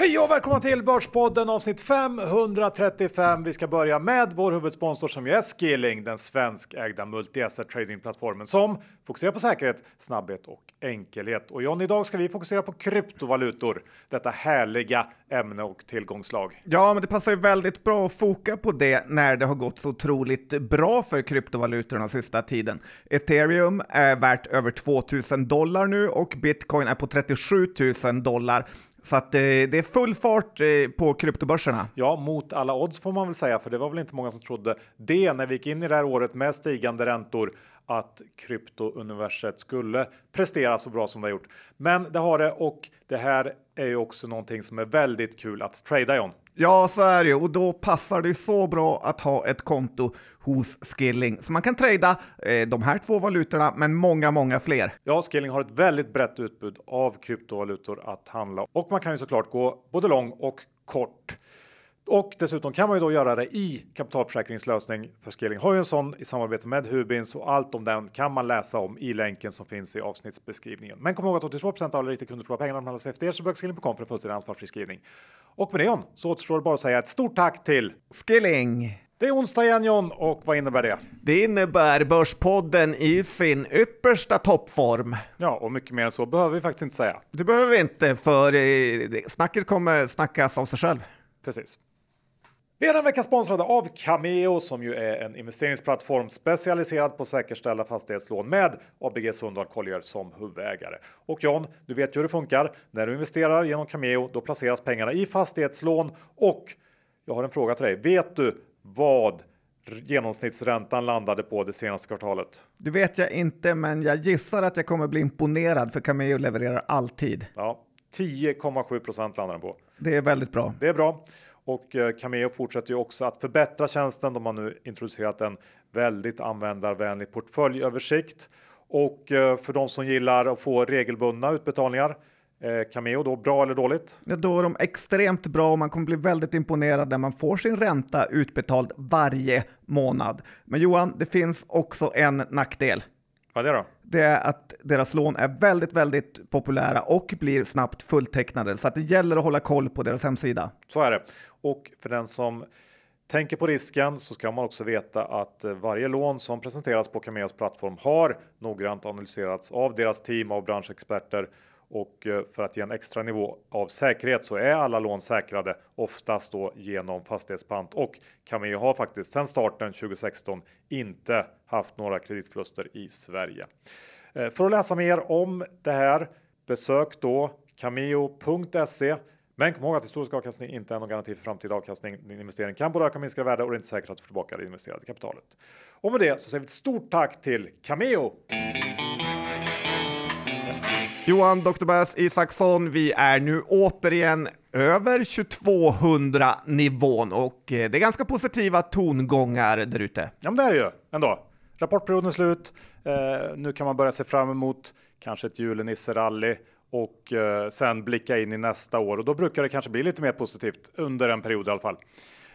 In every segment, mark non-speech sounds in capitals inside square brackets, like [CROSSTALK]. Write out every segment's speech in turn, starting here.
Hej och välkomna till Börspodden avsnitt 535. Vi ska börja med vår huvudsponsor som är Skilling, den svenskägda multi-asset tradingplattformen som fokuserar på säkerhet, snabbhet och enkelhet. Och John, idag ska vi fokusera på kryptovalutor, detta härliga ämne och tillgångslag. Ja, men det passar ju väldigt bra att foka på det när det har gått så otroligt bra för kryptovalutorna sista tiden. Ethereum är värt över 2000 dollar nu och bitcoin är på 37 000 dollar. Så att eh, det är full fart eh, på kryptobörserna. Ja, mot alla odds får man väl säga, för det var väl inte många som trodde det när vi gick in i det här året med stigande räntor att kryptouniverset skulle prestera så bra som det har gjort. Men det har det och det här är ju också någonting som är väldigt kul att trada John. Ja, så är det och då passar det så bra att ha ett konto hos Skilling så man kan trada eh, de här två valutorna, men många, många fler. Ja, Skilling har ett väldigt brett utbud av kryptovalutor att handla och man kan ju såklart gå både lång och kort. Och dessutom kan man ju då göra det i kapitalförsäkringslösning för Skilling har ju en sån i samarbete med Hubins och allt om den kan man läsa om i länken som finns i avsnittsbeskrivningen. Men kom ihåg att 82 av alla riktiga kunder förlorar pengarna om de handlar efter er så besök skilling.com för en fullständig ansvarsfri skrivning. Och med det John, så återstår det bara att säga ett stort tack till Skilling! Det är onsdag igen John och vad innebär det? Det innebär Börspodden i sin yppersta toppform. Ja, och mycket mer än så behöver vi faktiskt inte säga. Det behöver vi inte, för eh, snacket kommer snackas av sig själv. Precis. Vi är den vecka sponsrade av Cameo som ju är en investeringsplattform specialiserad på att säkerställa fastighetslån med ABG Sundal Collier som huvudägare. Och John, du vet ju hur det funkar. När du investerar genom Cameo, då placeras pengarna i fastighetslån och jag har en fråga till dig. Vet du vad genomsnittsräntan landade på det senaste kvartalet? Det vet jag inte, men jag gissar att jag kommer bli imponerad för Cameo levererar alltid. Ja, 10,7 procent landar den på. Det är väldigt bra. Det är bra. Och eh, Cameo fortsätter ju också att förbättra tjänsten. De har nu introducerat en väldigt användarvänlig portföljöversikt. Och eh, för de som gillar att få regelbundna utbetalningar eh, Cameo då, bra eller dåligt? Ja, då är de extremt bra och man kommer bli väldigt imponerad när man får sin ränta utbetald varje månad. Men Johan, det finns också en nackdel. Vad är det då? Det är att deras lån är väldigt, väldigt populära och blir snabbt fulltecknade. Så att det gäller att hålla koll på deras hemsida. Så är det. Och för den som tänker på risken så ska man också veta att eh, varje lån som presenteras på Cameos plattform har noggrant analyserats av deras team av branschexperter och eh, för att ge en extra nivå av säkerhet så är alla lån säkrade oftast då genom fastighetspant och Cameo har faktiskt sedan starten 2016 inte haft några kreditförluster i Sverige. Eh, för att läsa mer om det här besök då cameo.se men kom ihåg att historisk avkastning inte är någon garanti för framtida avkastning. Din investering kan både öka och minska värde och det är inte säkert att du får tillbaka det investerade kapitalet. Och med det så säger vi ett stort tack till Cameo! Johan Dr. Bass Isaksson, vi är nu återigen över 2200 nivån och eh, det är ganska positiva tongångar där ute. Ja, men det är det ju ändå. Rapportperioden är slut. Eh, nu kan man börja se fram emot kanske ett julenisserally och eh, sen blicka in i nästa år och då brukar det kanske bli lite mer positivt under en period i alla fall.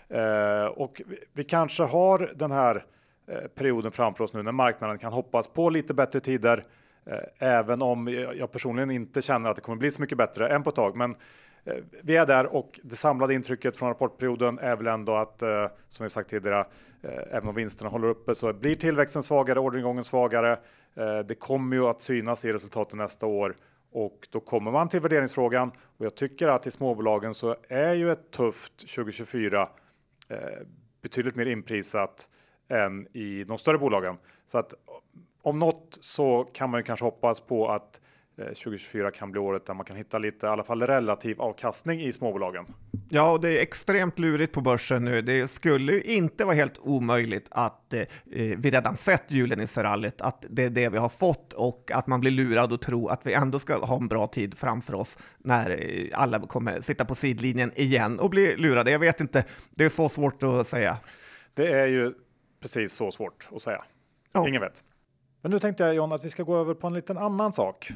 Eh, och vi, vi, kanske har den här eh, perioden framför oss nu när marknaden kan hoppas på lite bättre tider. Eh, även om jag personligen inte känner att det kommer bli så mycket bättre än på ett tag. Men eh, vi är där och det samlade intrycket från rapportperioden är väl ändå att, eh, som vi sagt tidigare, även om vinsterna håller uppe så blir tillväxten svagare, orderingången svagare. Det kommer ju att synas i resultaten nästa år och då kommer man till värderingsfrågan och jag tycker att i småbolagen så är ju ett tufft 2024 betydligt mer inprisat än i de större bolagen. Så att om något så kan man ju kanske hoppas på att 2024 eh, kan bli året där man kan hitta lite, i alla fall relativ avkastning i småbolagen. Ja, och det är extremt lurigt på börsen nu. Det skulle ju inte vara helt omöjligt att eh, vi redan sett julen i rallyt, att det är det vi har fått och att man blir lurad och tror att vi ändå ska ha en bra tid framför oss när eh, alla kommer sitta på sidlinjen igen och bli lurade. Jag vet inte, det är så svårt att säga. Det är ju precis så svårt att säga. Ja. Ingen vet. Men nu tänkte jag John att vi ska gå över på en liten annan sak.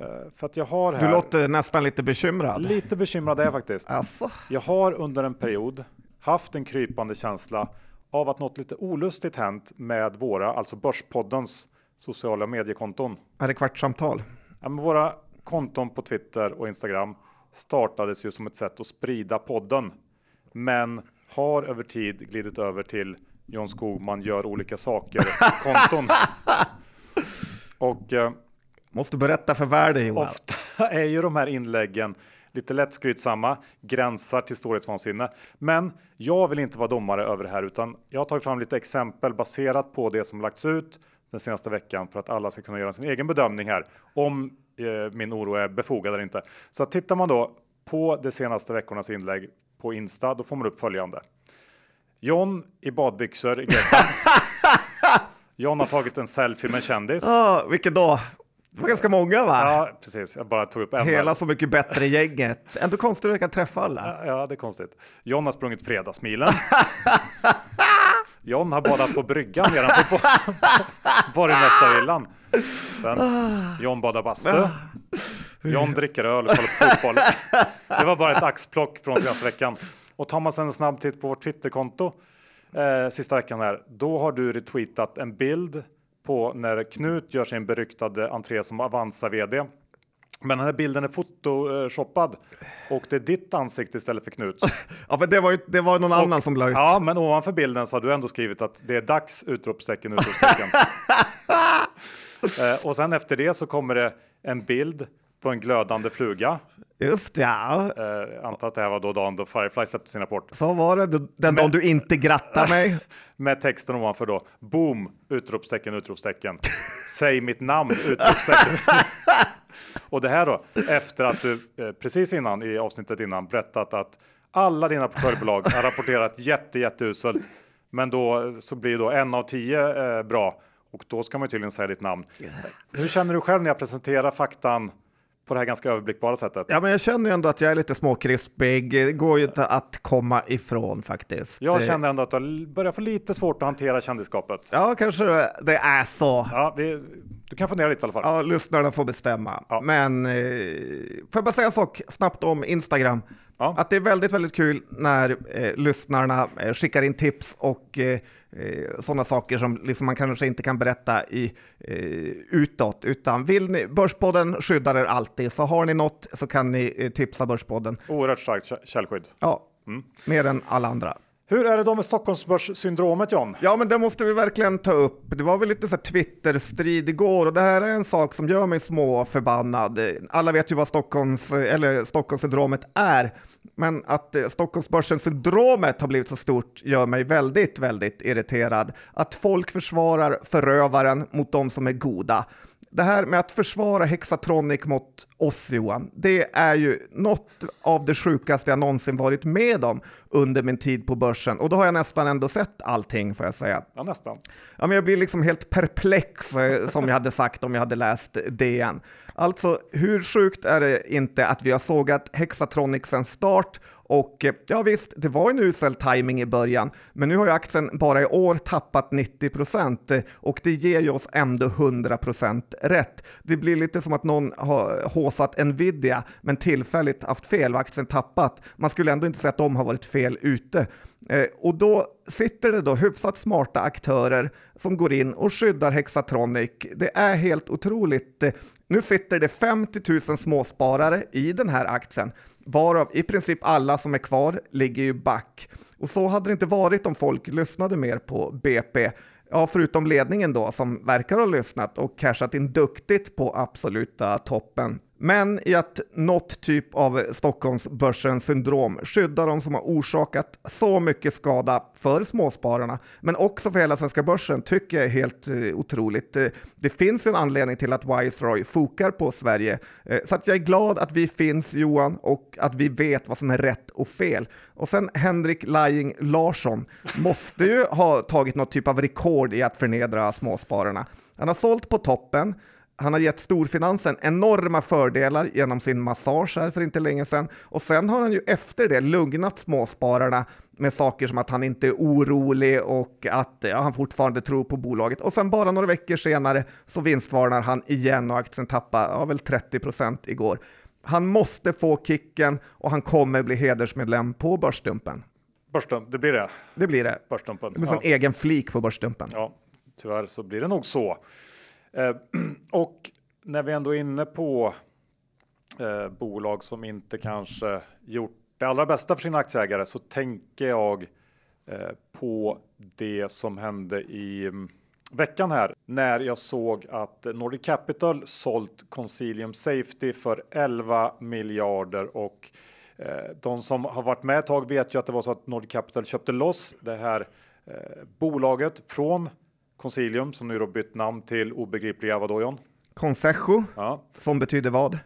Eh, för att jag har här... Du låter nästan lite bekymrad. Lite bekymrad är jag faktiskt. Alltså. Jag har under en period haft en krypande känsla av att något lite olustigt hänt med våra, alltså Börspoddens sociala mediekonton. Är det kvartssamtal? Ja, våra konton på Twitter och Instagram startades ju som ett sätt att sprida podden, men har över tid glidit över till John Skogman gör olika saker konton. [LAUGHS] Och eh, Måste berätta för världen Johan. ofta [LAUGHS] är ju de här inläggen lite lätt skrytsamma, gränsar till storhetsvansinne. Men jag vill inte vara domare över det här, utan jag har tagit fram lite exempel baserat på det som lagts ut den senaste veckan för att alla ska kunna göra sin egen bedömning här om eh, min oro är befogad eller inte. Så tittar man då på de senaste veckornas inlägg på Insta, då får man upp följande. John i badbyxor i. [LAUGHS] John har tagit en selfie med en kändis. Ah, vilken dag? Det var ganska många va? Ja, precis. Jag bara tog upp en. Hela Så mycket bättre-gänget. Ändå konstigt att jag kan träffa alla. Ja, det är konstigt. John har sprungit fredagsmilen. John har badat på bryggan nedanför på [LAUGHS] borgmästarvillan. Sen John badar bastu. John dricker öl och kollar på fotboll. Det var bara ett axplock från senaste veckan. Och tar man sen en snabb titt på vårt Twitterkonto eh, sista veckan här, då har du retweetat en bild på när Knut gör sin beryktade entré som Avanza vd. Men den här bilden är photoshoppad och det är ditt ansikte istället för Knuts. [LAUGHS] Ja, men det var ju det var någon annan som la ut. Ja, men ovanför bilden så har du ändå skrivit att det är dags! Utropstecken, utropstecken. [LAUGHS] eh, och sen efter det så kommer det en bild på en glödande fluga. Just ja. Eh, jag antar att det här var då dagen då Firefly släppte sin rapport. Så var det den dagen du inte grattar mig. [LAUGHS] Med texten ovanför då. Boom! Utropstecken, utropstecken. Säg mitt namn! Utropstecken. [LAUGHS] och det här då efter att du eh, precis innan i avsnittet innan berättat att alla dina portföljbolag har rapporterat jätte, jätteuselt. Men då så blir då en av tio eh, bra och då ska man ju tydligen säga ditt namn. Hur känner du själv när jag presenterar faktan på det här ganska överblickbara sättet? Ja, men jag känner ju ändå att jag är lite småkrispig. Det går ju inte att komma ifrån faktiskt. Jag känner ändå att du börjar få lite svårt att hantera kändisskapet. Ja, kanske det är så. Ja, vi, du kan fundera lite i alla fall. Ja, lyssnarna får bestämma. Ja. Men eh, får jag bara säga en sak snabbt om Instagram? Ja. Att det är väldigt, väldigt kul när eh, lyssnarna eh, skickar in tips och eh, eh, sådana saker som liksom man kanske inte kan berätta i, eh, utåt. Utan vill ni, Börspodden skyddar er alltid, så har ni något så kan ni eh, tipsa Börspodden. Oerhört starkt kä- källskydd. Ja, Mm. mer än alla andra. Hur är det då med Stockholmsbörssyndromet John? Ja, men det måste vi verkligen ta upp. Det var väl lite så här Twitter-strid igår och det här är en sak som gör mig små förbannad. Alla vet ju vad Stockholms, eller Stockholmssyndromet är, men att eh, Stockholmsbörssyndromet Stockholmsbörsen-syndromet har blivit så stort gör mig väldigt, väldigt irriterad. Att folk försvarar förövaren mot de som är goda. Det här med att försvara Hexatronic mot oss Johan, det är ju något av det sjukaste jag någonsin varit med om under min tid på börsen. Och då har jag nästan ändå sett allting får jag säga. Ja, nästan. Ja, men jag blir liksom helt perplex eh, som jag hade sagt om jag hade läst DN. Alltså, hur sjukt är det inte att vi har sågat Hexatronic sedan start och eh, ja visst, det var en usel timing i början, men nu har ju aktien bara i år tappat 90 procent eh, och det ger ju oss ändå 100 procent rätt. Det blir lite som att någon har håsat Nvidia, men tillfälligt haft fel och aktien tappat. Man skulle ändå inte säga att de har varit fel ute. Eh, och då sitter det då hyfsat smarta aktörer som går in och skyddar Hexatronic. Det är helt otroligt. Nu sitter det 50 000 småsparare i den här aktien, varav i princip alla som är kvar ligger ju back. Och så hade det inte varit om folk lyssnade mer på BP. Ja, förutom ledningen då som verkar ha lyssnat och cashat in duktigt på absoluta toppen. Men i att något typ av Stockholmsbörsens syndrom skyddar de som har orsakat så mycket skada för småspararna, men också för hela svenska börsen, tycker jag är helt eh, otroligt. Eh, det finns en anledning till att Wiseroy fokar på Sverige, eh, så att jag är glad att vi finns Johan och att vi vet vad som är rätt och fel. Och sen Henrik Lying Larsson måste ju ha tagit något typ av rekord i att förnedra småspararna. Han har sålt på toppen, han har gett storfinansen enorma fördelar genom sin massage här för inte länge sedan och sen har han ju efter det lugnat småspararna med saker som att han inte är orolig och att ja, han fortfarande tror på bolaget. Och sen bara några veckor senare så vinstvarnar han igen och aktien tappar ja, väl 30 procent igår. Han måste få kicken och han kommer bli hedersmedlem på Börsdumpen. Börsdump, det blir det. Det blir det. Börsdumpen. Det blir Ja. en egen flik på Börsdumpen. ja, tyvärr så blir det nog så. Eh, [CLEARS THROAT] och när vi ändå är inne på eh, bolag som inte kanske gjort det allra bästa för sina aktieägare så tänker jag eh, på det som hände i mm, veckan här. När jag såg att Nordic Capital sålt Consilium Safety för 11 miljarder och eh, de som har varit med ett tag vet ju att det var så att Nordic Capital köpte loss det här eh, bolaget från Consilium som nu då bytt namn till obegripliga vadå Consejo, Ja, som betyder vad? eh,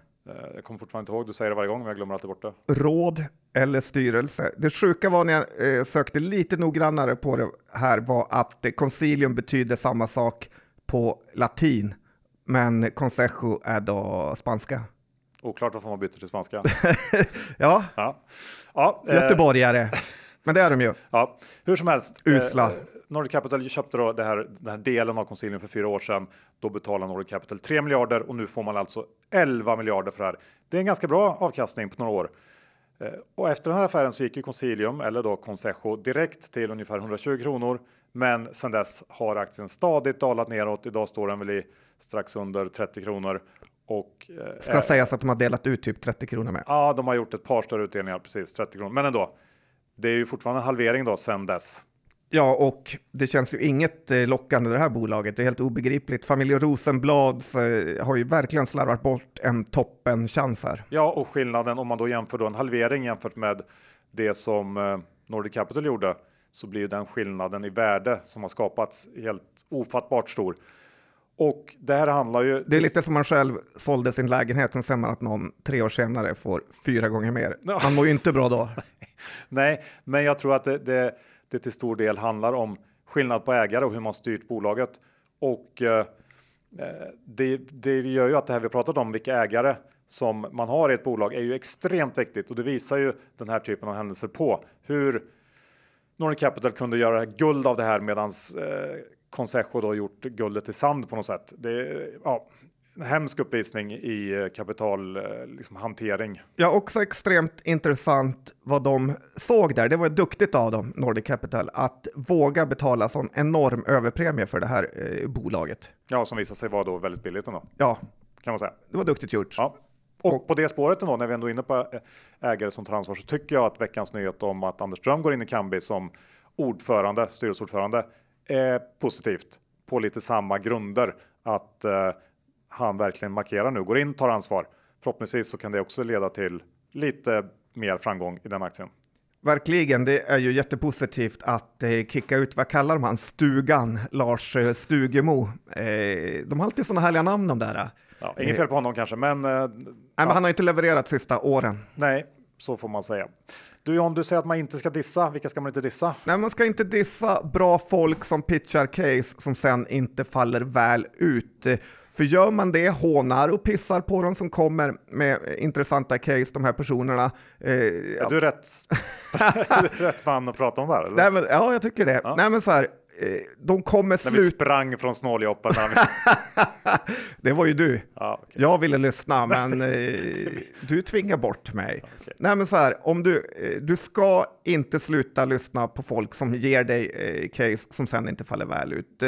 jag kommer fortfarande inte ihåg. Du säger det varje gång, men jag glömmer alltid bort det. Råd eller styrelse. Det sjuka var när jag eh, sökte lite noggrannare på det här var att eh, concilium betyder samma sak på latin, men consejo är då spanska. Oklart varför man byter till spanska. [LAUGHS] Ja, Ja, ja, eh, göteborgare. [LAUGHS] Men det är de ju. ja. hur som helst. Usla. Eh, Nordic Capital köpte då det här, den här delen av Consilium för fyra år sedan. Då betalade Nordic Capital 3 miljarder och nu får man alltså 11 miljarder för det här. Det är en ganska bra avkastning på några år. Eh, Och efter den här affären så gick ju Consilium, eller då Consejo, direkt till ungefär 120 kronor. Men sedan dess har aktien stadigt dalat neråt. Idag står den väl i strax under 30 kronor. Och, eh, Ska sägas att de har delat ut typ 30 kronor med. Ja, de har gjort ett par större utdelningar, precis 30 kronor. Men ändå, det är ju fortfarande en halvering då sedan dess. Ja, och det känns ju inget eh, lockande det här bolaget. Det är helt obegripligt. Familjen Rosenblads eh, har ju verkligen slarvat bort en toppenchans här. Ja, och skillnaden om man då jämför då en halvering jämfört med det som eh, Nordic Capital gjorde så blir ju den skillnaden i värde som har skapats helt ofattbart stor. Och det här handlar ju. Det är lite som man själv sålde sin lägenhet och sen man att någon tre år senare får fyra gånger mer. Man mår ju inte bra då. [LAUGHS] Nej, men jag tror att det, det, det till stor del handlar om skillnad på ägare och hur man styrt bolaget. Och eh, eh, det, det gör ju att det här vi pratat om, vilka ägare som man har i ett bolag är ju extremt viktigt och det visar ju den här typen av händelser på hur Nordic Capital kunde göra guld av det här medans eh, Consejo då gjort guldet i sand på något sätt. Det ja, hemsk uppvisning i eh, kapital eh, liksom hantering. Ja, också extremt intressant vad de såg där. Det var duktigt av dem, Nordic Capital, att våga betala sån enorm överpremie för det här eh, bolaget. Ja, som visar sig vara då väldigt billigt ändå Ja, kan man säga. det var duktigt gjort. Ja. Och på det spåret ändå, när vi ändå är inne på eh, ägare som tar ansvar, så tycker jag att veckans nyhet om att Anders Ström går in i Kambi som ordförande, styrelseordförande, är positivt på lite samma grunder. Att eh, han verkligen markerar nu, går in, tar ansvar. Förhoppningsvis så kan det också leda till lite mer framgång i den aktien. Verkligen, det är ju jättepositivt att eh, kicka ut, vad kallar de han, Stugan, Lars eh, Stugemo. Eh, de har alltid sådana härliga namn de där. Ja, inget fel på honom kanske, men, eh, Nej, men han har inte levererat sista åren. nej, så får man säga. Du John, du säger att man inte ska dissa. Vilka ska man inte dissa? Nej, man ska inte dissa bra folk som pitchar case som sen inte faller väl ut. För gör man det, hånar och pissar på dem som kommer med intressanta case, de här personerna. Eh, Är du rätt, [LAUGHS] är du rätt man att prata om det här? Nej, men, ja, jag tycker det. Nej, men så här, eh, de kommer När vi sprang från snåljåpen. [LAUGHS] Det var ju du. Ja, okej. Jag ville lyssna, men eh, du tvingar bort mig. Nej, men så här, om du, eh, du ska inte sluta lyssna på folk som ger dig case som sen inte faller väl ut.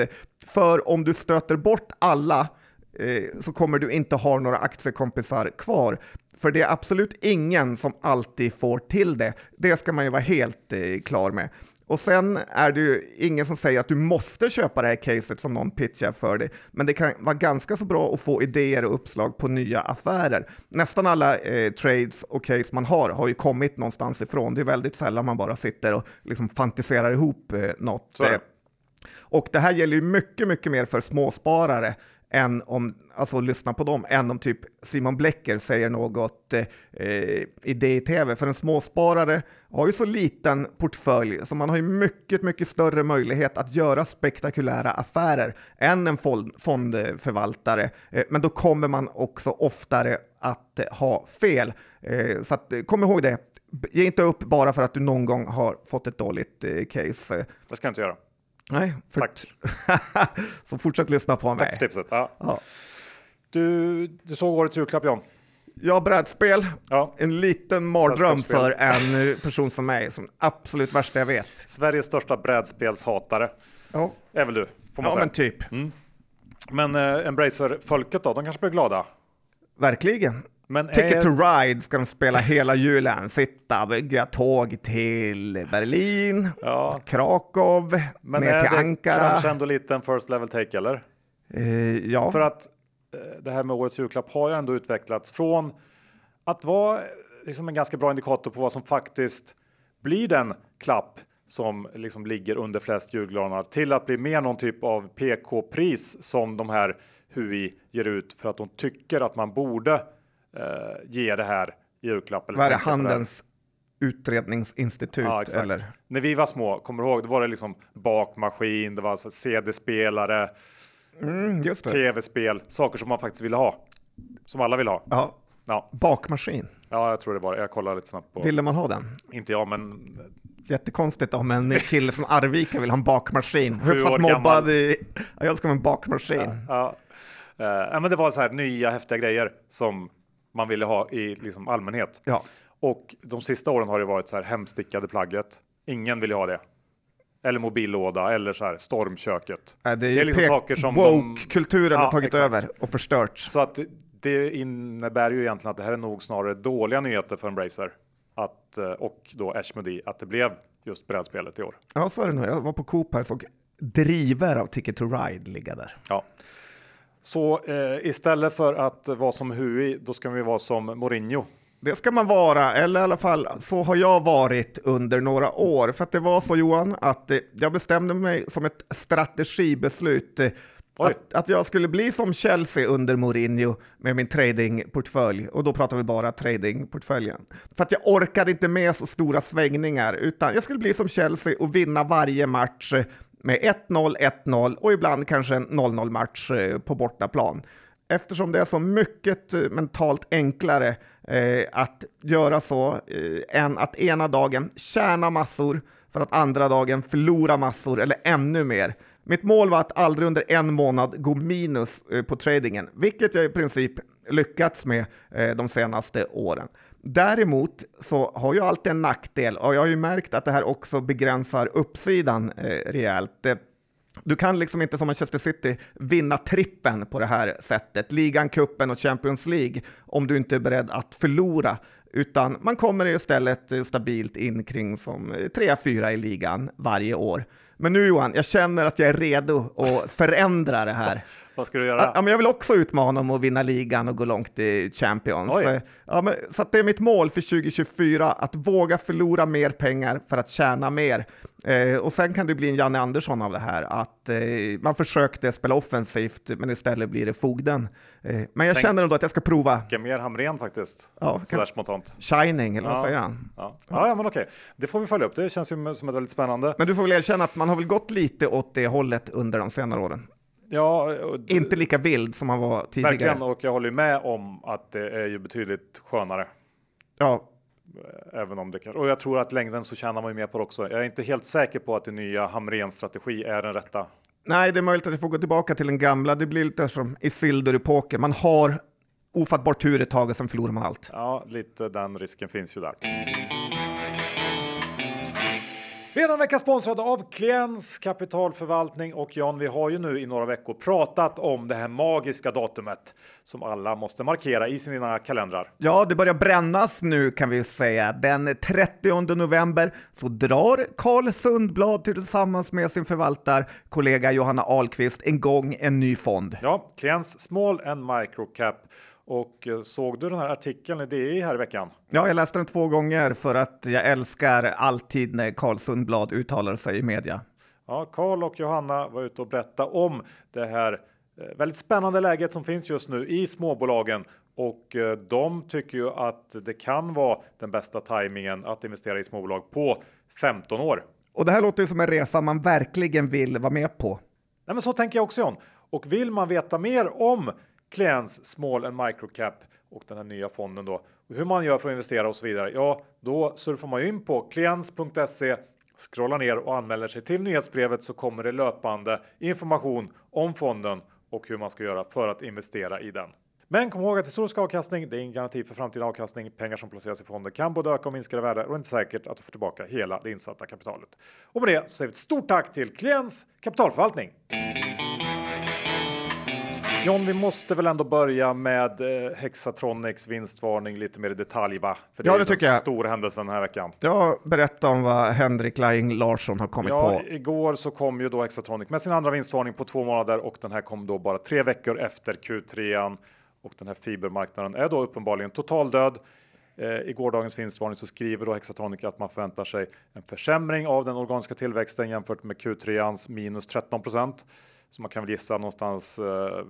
För om du stöter bort alla så kommer du inte ha några aktiekompisar kvar. För det är absolut ingen som alltid får till det. Det ska man ju vara helt eh, klar med. Och sen är det ju ingen som säger att du måste köpa det här caset som någon pitchar för dig, men det kan vara ganska så bra att få idéer och uppslag på nya affärer. Nästan alla eh, trades och case man har har ju kommit någonstans ifrån. Det är väldigt sällan man bara sitter och liksom fantiserar ihop eh, något. Eh, och det här gäller ju mycket, mycket mer för småsparare än om, alltså lyssna på dem, än om typ Simon Blecker säger något eh, eh i DI-TV. För en småsparare har ju så liten portfölj så man har ju mycket, mycket större möjlighet att göra spektakulära affärer än en fondförvaltare. Eh, men då kommer man också oftare att eh, ha fel. Eh, så att, eh, kom ihåg det. Ge inte upp bara för att du någon gång har fått ett dåligt eh, case. Det ska jag inte göra. Nej, för... Tack. [LAUGHS] så fortsätt lyssna på Tack mig. för tipset. Ja. Ja. Du, du såg årets julklapp John. Ja, brädspel. Ja. En liten mardröm för en eh, person som mig, som absolut värsta jag vet. Sveriges största brädspelshatare Ja, är väl du, får man ja säga. men typ. Men eh, Embracer-folket då, de kanske blir glada. Verkligen. Men Ticket är, to Ride ska de spela hela julen. Sitta, bygga tåg till Berlin, Ja. Krakow, men ner är till det Ankara. kanske ändå lite en first level take eller? Eh, ja, För att eh, det här med årets julklapp har ju ändå utvecklats från att vara liksom en ganska bra indikator på vad som faktiskt blir den klapp som liksom ligger under flest julgranar till att bli mer någon typ av PK-pris som de här HUI ger ut för att de tycker att man borde ge det här i julklapp. eller vad är det? på det. Handens utredningsinstitut? Ja, eller? När vi var små, kommer du ihåg, det var det liksom bakmaskin, det var CD-spelare, Mm, tv-spel, saker som man faktiskt ville ha. Som alla vill ha. Ja, Ja, bakmaskin. ja jag tror det var det. Jag kollar lite snabbt på. Ville man ha den? Inte jag, men Jättekonstigt om en kille från Arvika vill ha en bakmaskin. Hyfsat mobbad gammal. i... Ja, jag ska ha en bakmaskin. ja. Eh, ja, men det var så här nya häftiga grejer som man ville ha i liksom allmänhet. Ja. Och de sista åren har det varit så här hemstickade plagget. Ingen vill ha det. Eller mobillåda eller så här stormköket. Nej, Det är, Det är liksom saker som de- Woke-kulturen Ja, har tagit exakt. över och förstört. Så att det innebär ju egentligen att det här är nog snarare dåliga nyheter för Embracer att, eh, och då Ashmodee att det blev just brädspelet i år. Ja, så är det nog. Jag var på Coop här och såg driver av Ticket to Ride ligga där. Ja. Så eh, istället för att vara som Hui, då ska vi vara som Mourinho. Det ska man vara, eller i alla fall så har jag varit under några år. För att det var så Johan, att eh, jag bestämde mig som ett strategibeslut eh, att, att jag skulle bli som Chelsea under Mourinho med min tradingportfölj. Och då pratar vi bara tradingportföljen. För att jag orkade inte med så stora svängningar, utan jag skulle bli som Chelsea och vinna varje match med 1-0, 1-0 och ibland kanske en 0-0 match eh, på bortaplan. Eftersom det är så mycket eh, mentalt enklare eh, att göra så än att ena dagen tjäna massor för att andra dagen förlora massor eller ännu mer. Mitt mål var att aldrig under en månad gå minus på tradingen, vilket jag i princip lyckats med de senaste åren. Däremot så har ju alltid en nackdel och jag har ju märkt att det här också begränsar uppsidan eh, rejält. Eh, du kan liksom inte som Manchester City vinna trippen på det här sättet, ligan, kuppen och Champions League, om du inte är beredd att förlora. Utan man kommer istället eh, stabilt in kring som eh, 3-4 i ligan varje år. Men nu Johan, jag känner att jag är redo att förändra det här. [LAUGHS] Vad ska du Ja, göra? men jag vill också utmana om att vinna ligan och gå långt i Champions. Oj. Ja, men, så det är mitt mål för 2024, att våga förlora mer pengar för att tjäna mer. Eh, och sen kan det bli en Janne Andersson av det här, att eh, man försökte spela offensivt, men istället blir det fogden. Eh, men jag Tänk- känner ändå att jag ska prova mer Hamrén faktiskt. Ja, Sådär kan- spontant. Shining, eller vad Ja. säger han? Ja. Ja, ja, men okej. Det får vi följa upp. Det känns ju som ett väldigt spännande. Men du får väl erkänna att man har väl gått lite åt det hållet under de senare åren. Ja, och- Inte lika vild som man var tidigare. verkligen. Och jag håller med om att det är ju betydligt skönare. Ja, Även om det kan. Och jag tror att längden så tjänar man ju mer på det också. Jag är inte helt säker på att den nya Hamrens strategi är den rätta. Nej, det är möjligt att jag får gå tillbaka till den gamla. Det blir lite som Isildur i poker. Man har ofattbart tur ett tag och sen förlorar man allt. Ja, lite den risken finns ju där. Vi är den vecka sponsrade av Kliens kapitalförvaltning och Jan, vi har ju nu i några veckor pratat om det här magiska datumet som alla måste markera i sina kalendrar. Ja, det börjar brännas nu kan vi säga. Den 30 november så drar Carl Sundblad tillsammans med sin förvaltarkollega Johanna Ahlqvist en gång en ny fond. Ja, Kliens Small and Micro Cap. Och eh, såg du den här artikeln i DI här i veckan? Ja, jag läste den två gånger för att jag älskar alltid när Carl Sundblad uttalar sig i media. Ja, Karl och Johanna var ute och berättade om det här eh, väldigt spännande läget som finns just nu i småbolagen och eh, de tycker ju att det kan vara den bästa tajmingen att investera i småbolag på 15 år. Och det här låter ju som en resa man verkligen vill vara med på. Nej, men så tänker jag också John. Och vill man veta mer om Clients Small and Micro Cap och den här nya fonden då och hur man gör för att investera och så vidare. Ja, då surfar man ju in på clients.se scrollar ner och anmäler sig till nyhetsbrevet så kommer det löpande information om fonden och hur man ska göra för att investera i den. Men kom ihåg att historisk avkastning, det är ingen garanti för framtida avkastning. Pengar som placeras i fonder kan både öka och minska i värde och det är inte säkert att du får tillbaka hela det insatta kapitalet. Och med det så säger vi ett stort tack till Klients kapitalförvaltning. John, vi måste väl ändå börja med eh, Hexatronics vinstvarning lite mer i detalj, va? För det Ja, är det den tycker jag. stora händelsen den här veckan. Jag berättar om vad Henrik Laing Larsson har kommit Ja, på. igår så kom ju då Hexatronic med sin andra vinstvarning på två månader och den här kom då bara tre veckor efter Q3 och den här fibermarknaden är då uppenbarligen totaldöd. Eh, I gårdagens vinstvarning så skriver då Hexatronic att man förväntar sig en försämring av den organiska tillväxten jämfört med Q3ans minus 13 så man kan väl gissa någonstans eh,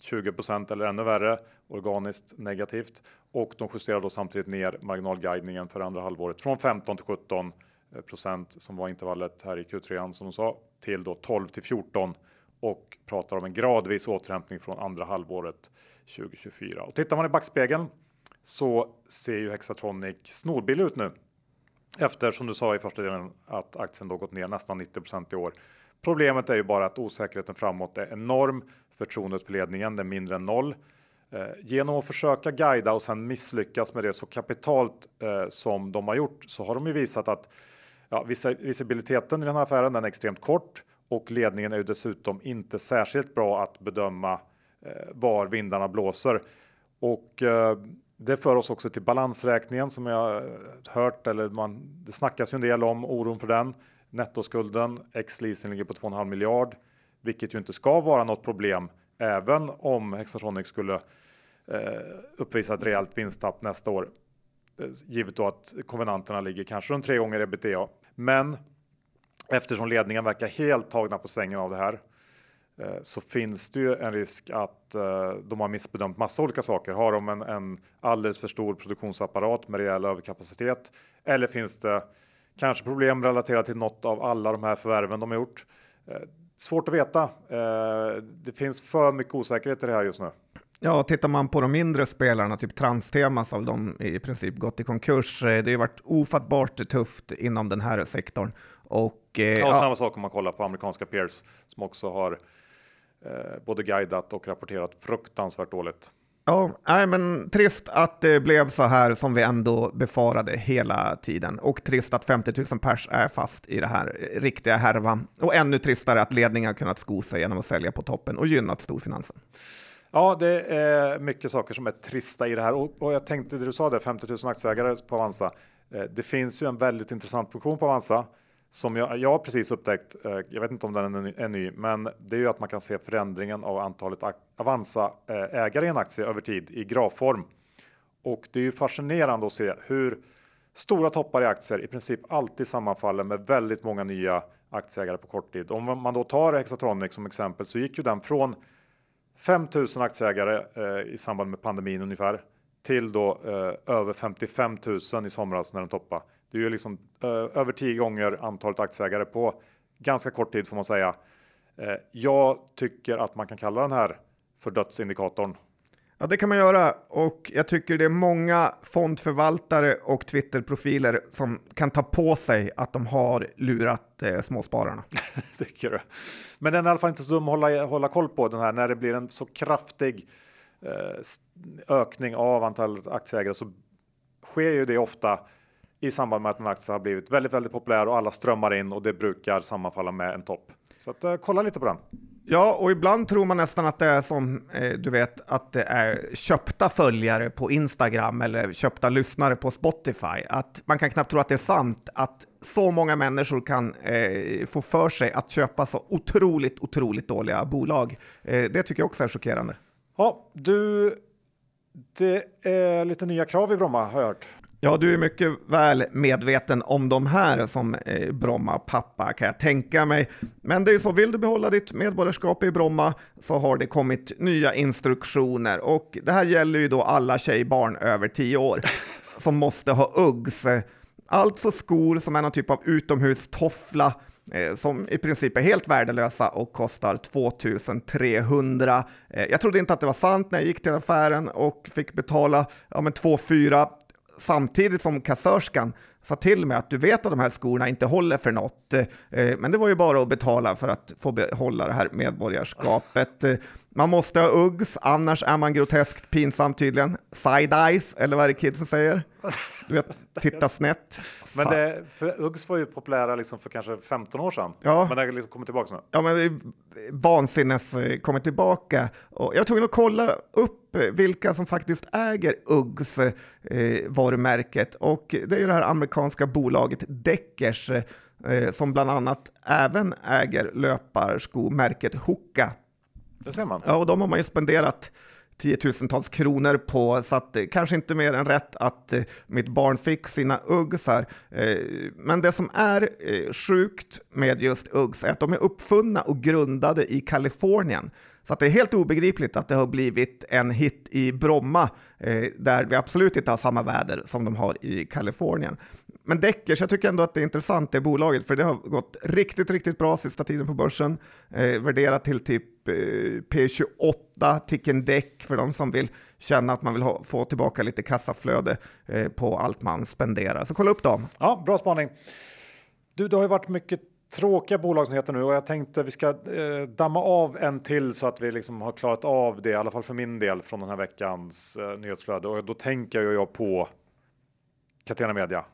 20% eller ännu värre organiskt negativt. Och de justerar då samtidigt ner marginalguidningen för andra halvåret från 15 till 17 eh, procent som var intervallet här i Q3 som de sa till då 12 till 14 och pratar om en gradvis återhämtning från andra halvåret 2024. Och tittar man i backspegeln så ser ju Hexatronic snorbillig ut nu. Efter som du sa i första delen att aktien då gått ner nästan 90% i år. Problemet är ju bara att osäkerheten framåt är enorm. Förtroendet för ledningen är mindre än noll. Eh, genom att försöka guida och sen misslyckas med det så kapitalt eh, som de har gjort så har de ju visat att ja, visibiliteten i den här affären den är extremt kort och ledningen är ju dessutom inte särskilt bra att bedöma eh, var vindarna blåser. Och eh, det för oss också till balansräkningen som jag eh, hört eller man, det snackas ju en del om oron för den. Nettoskulden ex leasing ligger på 2,5 miljard, vilket ju inte ska vara något problem även om Hexatronic skulle eh, uppvisa ett rejält vinsttapp nästa år. Eh, Givet då att konvenanterna ligger kanske runt tre gånger ebitda. Men eftersom ledningen verkar helt tagna på sängen av det här eh, så finns det ju en risk att eh, de har missbedömt massa olika saker. Har de en, en alldeles för stor produktionsapparat med rejäl överkapacitet? Eller finns det kanske problem relaterat till något av alla de här förvärven de har gjort? Eh, Svårt att veta. Eh, Det finns för mycket osäkerhet i det här just nu. Ja, tittar man på de mindre spelarna, typ Transtema, så har de i princip gått i konkurs. Eh, Det har varit ofattbart tufft inom den här sektorn. Och, eh, Ja, och ja, samma sak om man kollar på amerikanska peers som också har eh, både guidat och rapporterat fruktansvärt dåligt. Ja, nej, men trist att det blev så här som vi ändå befarade hela tiden. Och trist att 50 000 pers är fast i det här riktiga härvan. Och ännu tristare att ledningen har kunnat sko sig genom att sälja på toppen och gynnat storfinansen. Ja, det är mycket saker som är trista i det här och, och jag tänkte det du sa där 50 000 aktieägare på Avanza. Eh, det finns ju en väldigt intressant funktion på Avanza som jag, jag har precis upptäckt. Eh, jag vet inte om den är ny, är ny, men det är ju att man kan se förändringen av antalet Avanza-ägare eh, i en aktie över tid i grafform. Och det är ju fascinerande att se hur stora toppar i aktier i princip alltid sammanfaller med väldigt många nya aktieägare på kort tid. Om man då tar Hexatronic som exempel så gick ju den från 5000 aktieägare eh, i samband med pandemin ungefär till då eh, över 55 000 i somras när den toppade. Det är ju liksom eh, över 10 gånger antalet aktieägare på ganska kort tid får man säga. Eh, jag tycker att man kan kalla den här för dödsindikatorn. Ja, det kan man göra och jag tycker det är många fondförvaltare och Twitterprofiler som kan ta på sig att de har lurat eh, småspararna. [LAUGHS] tycker du. Men den är i alla fall inte så dum att hålla, hålla koll på den här när det blir en så kraftig eh, ökning av antalet aktieägare så sker ju det ofta i samband med att en aktie har blivit väldigt, väldigt populär och alla strömmar in och det brukar sammanfalla med en topp. Så att, eh, kolla lite på den. Ja, och ibland tror man nästan att det är som eh, du vet att det är köpta följare på Instagram eller köpta lyssnare på Spotify. Att man kan knappt tro att det är sant att så många människor kan eh, få för sig att köpa så otroligt, otroligt dåliga bolag. Eh, det tycker jag också är chockerande. Ja, du. Det är lite nya krav i Bromma har jag hört. Ja, du är mycket väl medveten om de här som eh, Bromma-pappa kan jag tänka mig. Men det är så, vill du behålla ditt medborgarskap i Bromma så har det kommit nya instruktioner och det här gäller ju då alla tjejbarn över 10 år [LAUGHS] som måste ha Uggs. Alltså skor som är någon typ av utomhustoffla eh, som i princip är helt värdelösa och kostar 2300. Eh, jag trodde inte att det var sant när jag gick till affären och fick betala ja, men 2 4 samtidigt som kassörskan sa till mig att du vet att de här skorna inte håller för något. Eh, men det var ju bara att betala för att få behålla det här medborgarskapet. Man måste ha Uggs, annars är man groteskt pinsam tydligen. Side-eyes, eller vad är det kidsen säger? du vet, titta snett. Men det, Uggs var ju populära liksom för kanske 15 år sedan. Ja. Men det har liksom kommit tillbaka nu. Ja, men det är vansinnes eh, kommit tillbaka. Och jag var tvungen att kolla upp vilka som faktiskt äger Uggs eh, varumärket. Och det är ju det här amerikanska bolaget Deckers eh, som bland annat även äger löparskomärket Hoka. Det ser man. Ja, och de har man ju spenderat tiotusentals kronor på, så att, eh, kanske inte mer än rätt att eh, mitt barn fick sina Uggs här. Eh, men det som är eh, sjukt med just Uggs är att de är uppfunna och grundade i Kalifornien. Så att det är helt obegripligt att det har blivit en hit i Bromma, eh, där vi absolut inte har samma väder som de har i Kalifornien. Men Deckers, jag tycker ändå att det är intressant det bolaget, för det har gått riktigt, riktigt bra sista tiden på börsen. Eh, värderat till typ eh, P28, ticken däck för de som vill känna att man vill ha, få tillbaka lite kassaflöde eh, på allt man spenderar. Så kolla upp dem. Ja, bra spaning. Du, det har ju varit mycket tråkiga bolagsnyheter nu och jag tänkte vi ska eh, damma av en till så att vi liksom har klarat av det, i alla fall för min del, från den här veckans eh, nyhetsflöde. Och då tänker jag på Catena Media.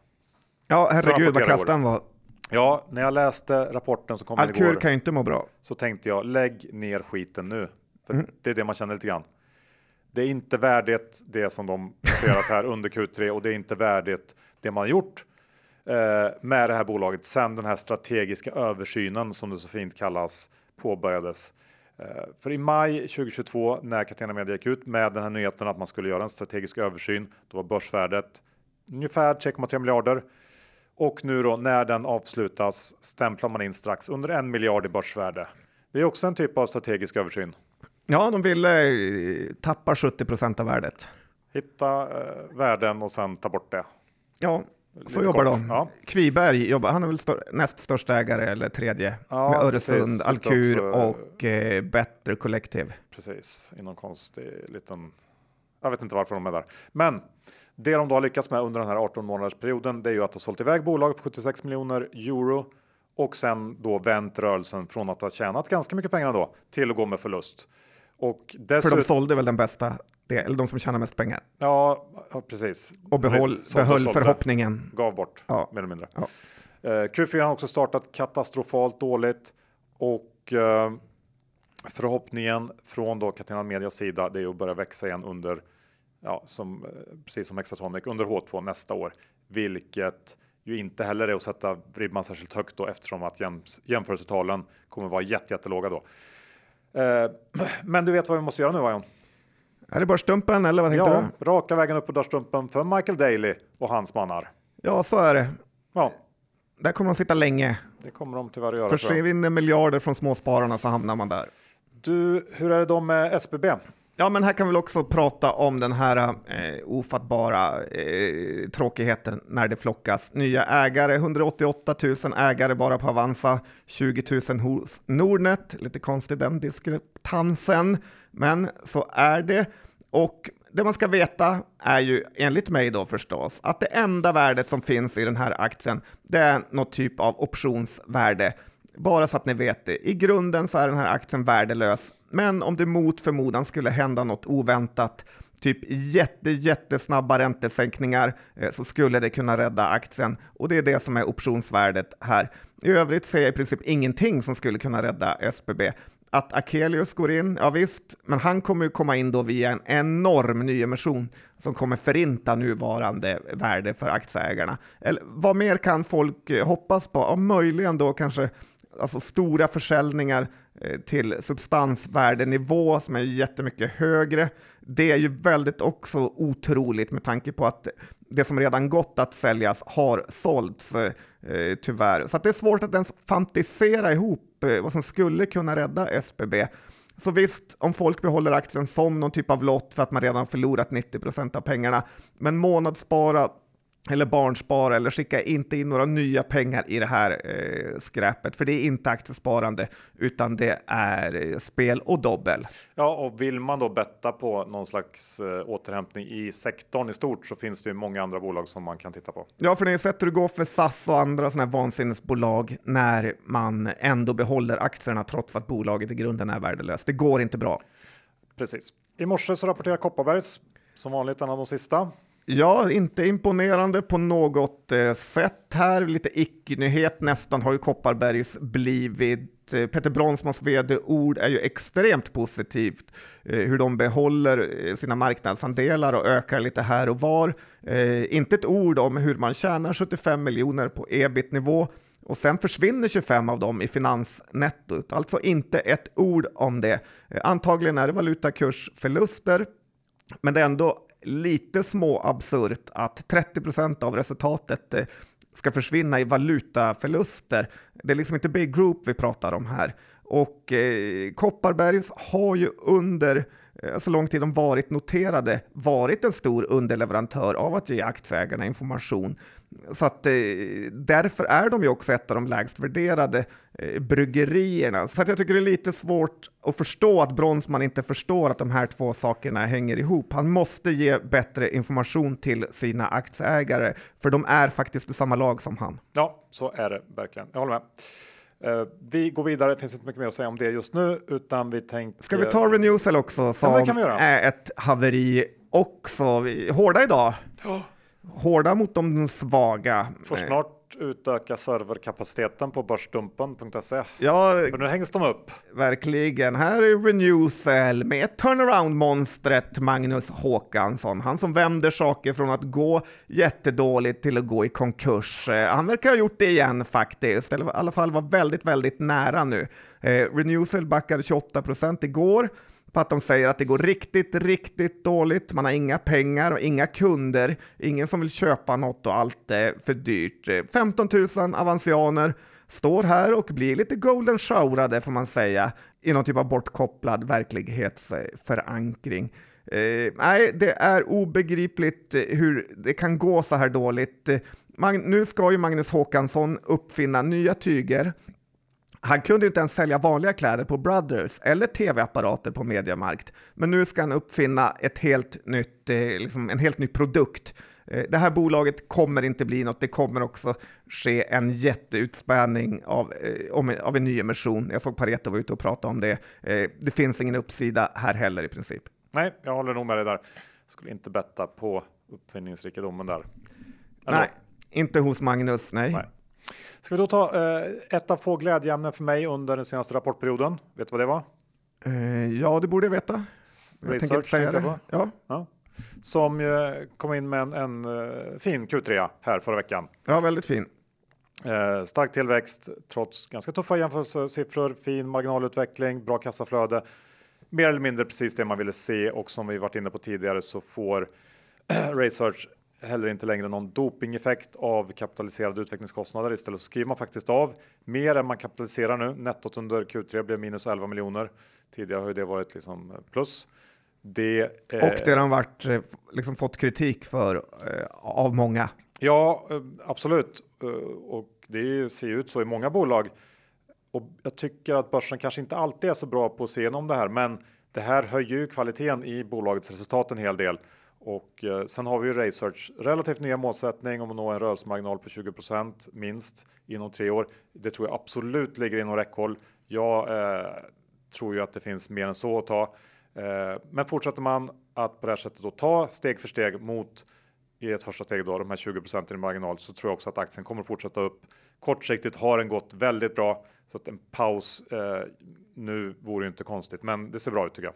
Ja, herregud vad kass den var. Ja, när jag läste rapporten som kom Alkur igår kan ju inte må bra. så tänkte jag lägg ner skiten nu. För Mm. Det är det man känner lite grann. Det är inte värdigt det som de presterat här under Q3 och det är inte värdigt det man har gjort med det här bolaget sen den här strategiska översynen som det så fint kallas påbörjades. Eh, för i maj 2022 när Catena Media gick ut med den här nyheten att man skulle göra en strategisk översyn, då var börsvärdet ungefär 3,3 miljarder. Och nu då när den avslutas stämplar man in strax under en miljard i börsvärde. Det är också en typ av strategisk översyn. Ja, de ville eh, tappa 70 procent av värdet. Hitta eh, värden och sen ta bort det. Ja, så jobbar kort. de. Ja. Kviberg jobbar, han är väl stör, näst största ägare eller tredje Ja, med precis. Öresund, Sitter Alkur också- och eh, Better Collective. Precis, i någon konstig liten... Jag vet inte varför de är där. Men det de då har lyckats med under den här 18 månaders perioden, det är ju att ha sålt iväg bolag för 76 miljoner euro och sen då vänt rörelsen från att ha tjänat ganska mycket pengar då till att gå med förlust. Och För dessutom, de sålde väl den bästa, det, eller de som tjänar mest pengar. ja, precis. Och behåll, och behöll sålde. förhoppningen. Gav bort Ja. mer eller mindre. Ja. Eh, Q4 har också startat katastrofalt dåligt och eh, förhoppningen från då Catena Medias sida det är att börja växa igen under, ja, som, eh, precis som Hexatronic, under H2 nästa år, vilket ju inte heller är att sätta ribban särskilt högt då eftersom att jäms, jämförelsetalen kommer vara jätte, jättelåga då. Eh, [CLEARS THROAT] men du vet vad vi måste göra nu, Vajon? Är det börsstumpen eller vad tänkte Ja, du? raka vägen upp på dörrstumpen för Michael Daly och hans mannar. Ja, så är det. Ja, Där kommer de sitta länge. det kommer de tyvärr göra. Försvinner miljarder från småspararna så hamnar man där. Du, hur är det då med SBB? Ja, men här kan vi också prata om den här eh, ofattbara eh, tråkigheten när det flockas nya ägare. 188 000 ägare bara på Avanza, 20 000 hos Nordnet. Lite konstig den diskrepansen, men så är det. Och det man ska veta är ju enligt mig då förstås att det enda värdet som finns i den här aktien, det är något typ av optionsvärde. Bara så att ni vet det. I grunden så är den här aktien värdelös, men om det mot förmodan skulle hända något oväntat, typ jätte, jättesnabba räntesänkningar, eh, så skulle det kunna rädda aktien. Och det är det som är optionsvärdet här. I övrigt ser jag i princip ingenting som skulle kunna rädda SBB. Att Akelius går in, ja visst, men han kommer ju komma in då via en enorm nyemission som kommer förinta nuvarande värde för aktieägarna. Eller vad mer kan folk eh, hoppas på? Ja, möjligen då kanske alltså stora försäljningar eh, till substansvärdenivå som är jättemycket högre. Det är ju väldigt också otroligt med tanke på att det som redan gått att säljas har sålts eh, eh tyvärr. Så att det är svårt att ens fantisera ihop eh, vad som skulle kunna rädda SBB. Så visst, om folk behåller aktien som någon typ av lott för att man redan förlorat 90% av pengarna, men månadsspara eller barnspara eller skicka inte in några nya pengar i det här eh, skräpet, för det är inte aktiesparande utan det är eh, spel och dobbel. Ja, och vill man då betta på någon slags eh, återhämtning i sektorn i stort så finns det ju många andra bolag som man kan titta på. Ja, för ni har sett hur det går för SAS och andra sådana här vansinnesbolag när man ändå behåller aktierna trots att bolaget i grunden är värdelöst. Det går inte bra. Precis. I morse så rapporterar Kopparbergs som vanligt en av de sista. Ja, inte imponerande på något eh, sätt här. Lite icke-nyhet nästan har ju Kopparbergs blivit. Eh, Peter Bronsmans vd-ord är ju extremt positivt. Eh, hur de behåller sina marknadsandelar och ökar lite här och var. Inte ett ord om hur man tjänar 75 miljoner på ebit-nivå och sen försvinner 25 av dem i finansnettot. Alltså inte ett ord om det. Antagligen är det valutakursförluster, men det är ändå lite små absurt att 30 procent av resultatet eh, ska försvinna i valutaförluster. Det är liksom inte Big Group vi pratar om här. Och eh, Kopparbergs har ju under eh, så lång tid de varit noterade varit en stor underleverantör av att ge aktieägarna information. Så att eh, därför är de ju också ett av de lägst värderade eh, bryggerierna. Så att jag tycker det är lite svårt att förstå att Bronsman inte förstår att de här två sakerna hänger ihop. Han måste ge bättre information till sina aktieägare, för de är faktiskt i samma lag som han. Ja, så är det verkligen. Jag håller med. Uh, vi går vidare, det finns inte mycket mer att säga om det just nu, utan vi tänker... Ska vi ta Renewcell också, som ja, är ett haveri också? Hårda idag. Oh hårda mot de svaga. Får snart utöka serverkapaciteten på börsdumpen.se. Ja, För nu hängs de upp. Verkligen. Här är Renewcell med turnaround-monstret Magnus Håkansson. Han som vänder saker från att gå jättedåligt till att gå i konkurs. Eh, han verkar ha gjort det igen faktiskt, eller i alla fall var väldigt, väldigt nära nu. Eh, Renewcell backade 28 procent igår på att de säger att det går riktigt, riktigt dåligt. Man har inga pengar och inga kunder, ingen som vill köpa något och allt är för dyrt. 15 000 avancianer står här och blir lite golden showerade får man säga i någon typ av bortkopplad verklighetsförankring. Eh, nej, det är obegripligt eh, hur det kan gå så här dåligt. Eh, Mag nu ska ju Magnus Håkansson uppfinna nya tyger han kunde inte ens sälja vanliga kläder på Brothers eller tv-apparater på Mediamarkt, men nu ska han uppfinna ett helt nytt, eh, liksom en helt ny produkt. Eh, det här bolaget kommer inte bli något, det kommer också ske en jätteutspädning av, eh, av en ny emission. Jag såg Pareto var ute och pratade om det. Det finns ingen uppsida här heller i princip. Nej, jag håller nog med dig där. Skulle inte betta på uppfinningsrikedomen där. Eller? Nej, inte hos Magnus, nej. nej. Ska vi då ta eh, ett av få glädjeämnen för mig under den senaste rapportperioden? Vet du vad det var? Eh, ja, det borde jag veta. Jag Research, tänker säga det. Ja. ja. Som ju kom in med en, en uh, fin Q3 här förra veckan. Ja, väldigt fin. Eh, stark tillväxt trots ganska tuffa jämförelsesiffror, fin marginalutveckling, bra kassaflöde. Mer eller mindre precis det man ville se och som vi varit inne på tidigare så får Research heller inte längre någon dopingeffekt av kapitaliserade utvecklingskostnader. Istället så skriver man faktiskt av mer än man kapitaliserar nu. Nettot under Q3 blev minus 11 miljoner. Tidigare har ju det varit liksom plus. Det, eh, och det har varit eh, liksom fått kritik för eh, av många. Ja, eh, absolut. Eh, och det ser ut så i många bolag. Och jag tycker att börsen kanske inte alltid är så bra på att se igenom det här, men det här höjer ju kvaliteten i bolagets resultat en hel del. Och eh, sen har vi ju Research relativt nya målsättning om att nå en rörelsemarginal på 20% minst inom tre år. Det tror jag absolut ligger inom räckhåll. Jag eh, tror ju att det finns mer än så att ta. Eh, men fortsätter man att på det här sättet då ta steg för steg mot i ett första steg då de här 20 procenten i marginal så tror jag också att aktien kommer fortsätta upp. Kortsiktigt har den gått väldigt bra så att en paus eh, nu vore inte konstigt, men det ser bra ut tycker jag.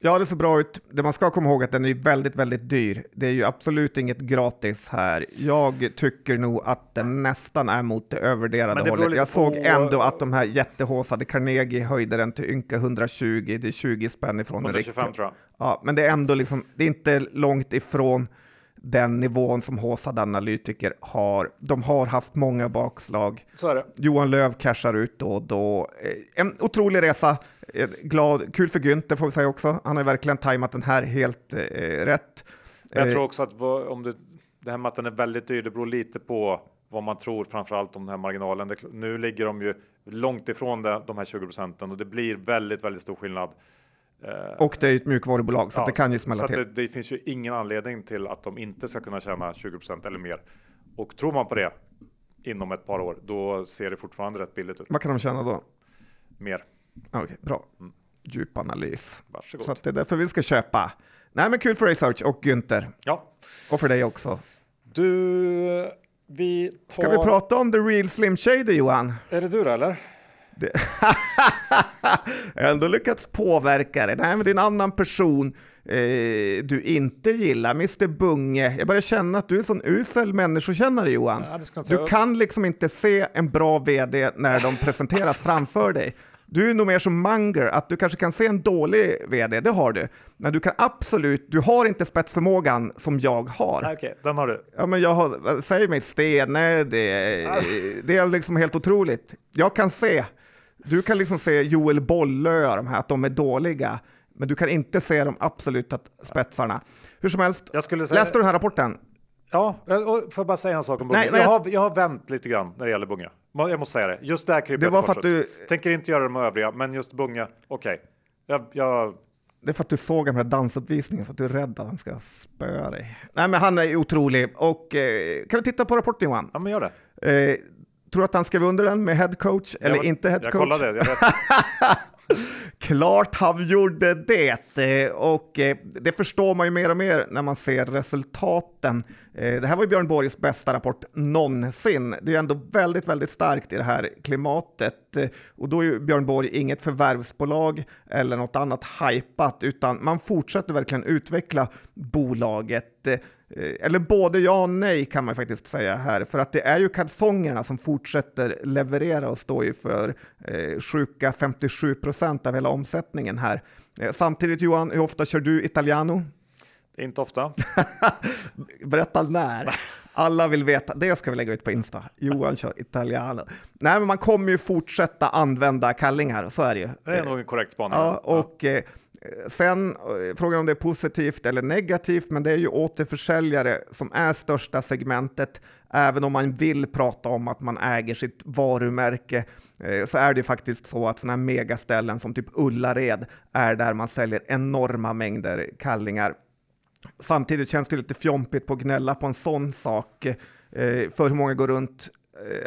Ja, det ser bra ut. Det man ska komma ihåg är att den är väldigt, väldigt dyr. Det är ju absolut inget gratis här. Jag tycker nog att den nästan är mot det övervärderade hållet. Jag såg på... ändå att de här jättehåsade Carnegie höjde den till ynka 120. Det är 20 spänn ifrån 125 tror jag. Ja, men det är ändå liksom, det är inte långt ifrån den nivån som håsade analytiker har. De har haft många bakslag. Johan Löv cashar ut då och då. Eh, en otrolig resa. Eh, glad, kul för Günther får vi säga också. Han har verkligen tajmat den här helt eh, rätt. Jag tror också att om det, det här med att den är väldigt dyr, det beror lite på vad man tror framförallt om den här marginalen. Nu ligger de ju långt ifrån de här 20 procenten och det blir väldigt, väldigt stor skillnad. Eh, och det är ett mjukvarubolag så ja, det kan ju smälla så till. Det, det, finns ju ingen anledning till att de inte ska kunna tjäna 20% eller mer. Och tror man på det inom ett par år, då ser det fortfarande rätt billigt ut. Vad kan de tjäna då? Mer. Okej, okay, bra. Mm. Djup analys. Varsågod. Så det är därför vi ska köpa. Nej, men kul för Research och Günther. Ja. Och för dig också. Du, vi tar... Ska vi prata om The Real Slim Shady, Johan? Är det du då, eller? Det... [LAUGHS] jag har ändå lyckats påverka det. Nej, men det är en annan person eh, du inte gillar, Mr Bunge. Jag börjar känna att du är en sån usel människokännare, Johan. Ja, du kan liksom inte se en bra vd när de presenteras [LAUGHS] framför dig. Du är nog mer som Munger, att du kanske kan se en dålig vd, det har du. Men du kan absolut, du har inte spetsförmågan som jag har. Okej, okay, den har du. Ja, men jag har, säg mig Stene, det, det är liksom helt otroligt. Jag kan se, du kan liksom se Joel Bollö, de här, att de är dåliga. Men du kan inte se de absoluta spetsarna. Hur som helst, jag säga... läste du den här rapporten? Ja, får jag bara säga en sak om Bunga? Nej, nej, jag, har, jag har vänt lite grann när det gäller Bunga. Jag måste säga det. Just det här krypet Det var för att du... Tänker inte göra med övriga, men just Bunga, okej. Okay. Jag, jag... Det är för att du såg den här dansuppvisningen så att du är rädd att han ska spöa dig. Nej, men han är otrolig. Och eh, kan vi titta på rapporten Johan? Ja, men gör det. Eh, tror du att han skrev under den med headcoach eller jag, inte headcoach? Jag kollade, jag vet. [LAUGHS] Klart han gjorde det eh, och eh, det förstår man ju mer och mer när man ser resultaten. Eh, det här var ju Björn Borgs bästa rapport någonsin. Det är ändå väldigt, väldigt starkt i det här klimatet och då är ju Björn Borg inget förvärvsbolag eller något annat hypat utan man fortsätter verkligen utveckla bolaget. Eh, eller både ja och nej kan man faktiskt säga här, för att det är ju kalsongerna som fortsätter leverera och står ju för eh, sjuka 57 procent av hela omsättningen här. Eh, samtidigt Johan, hur ofta kör du Italiano? Inte ofta. [LAUGHS] Berätta när. Alla vill veta. Det ska vi lägga ut på Insta. Johan kör Italiano. Nej, men man kommer ju fortsätta använda kallingar, så är det ju. Det är nog en korrekt spaning. Ja, och ja. Sen eh, frågan om det är positivt eller negativt, men det är ju återförsäljare som är största segmentet. Även om man vill prata om att man äger sitt varumärke eh, så är det faktiskt så att sådana här megaställen som typ Ullared är där man säljer enorma mängder kallingar. Samtidigt känns det lite fjompigt på att gnälla på en sån sak. Eh, för hur många går runt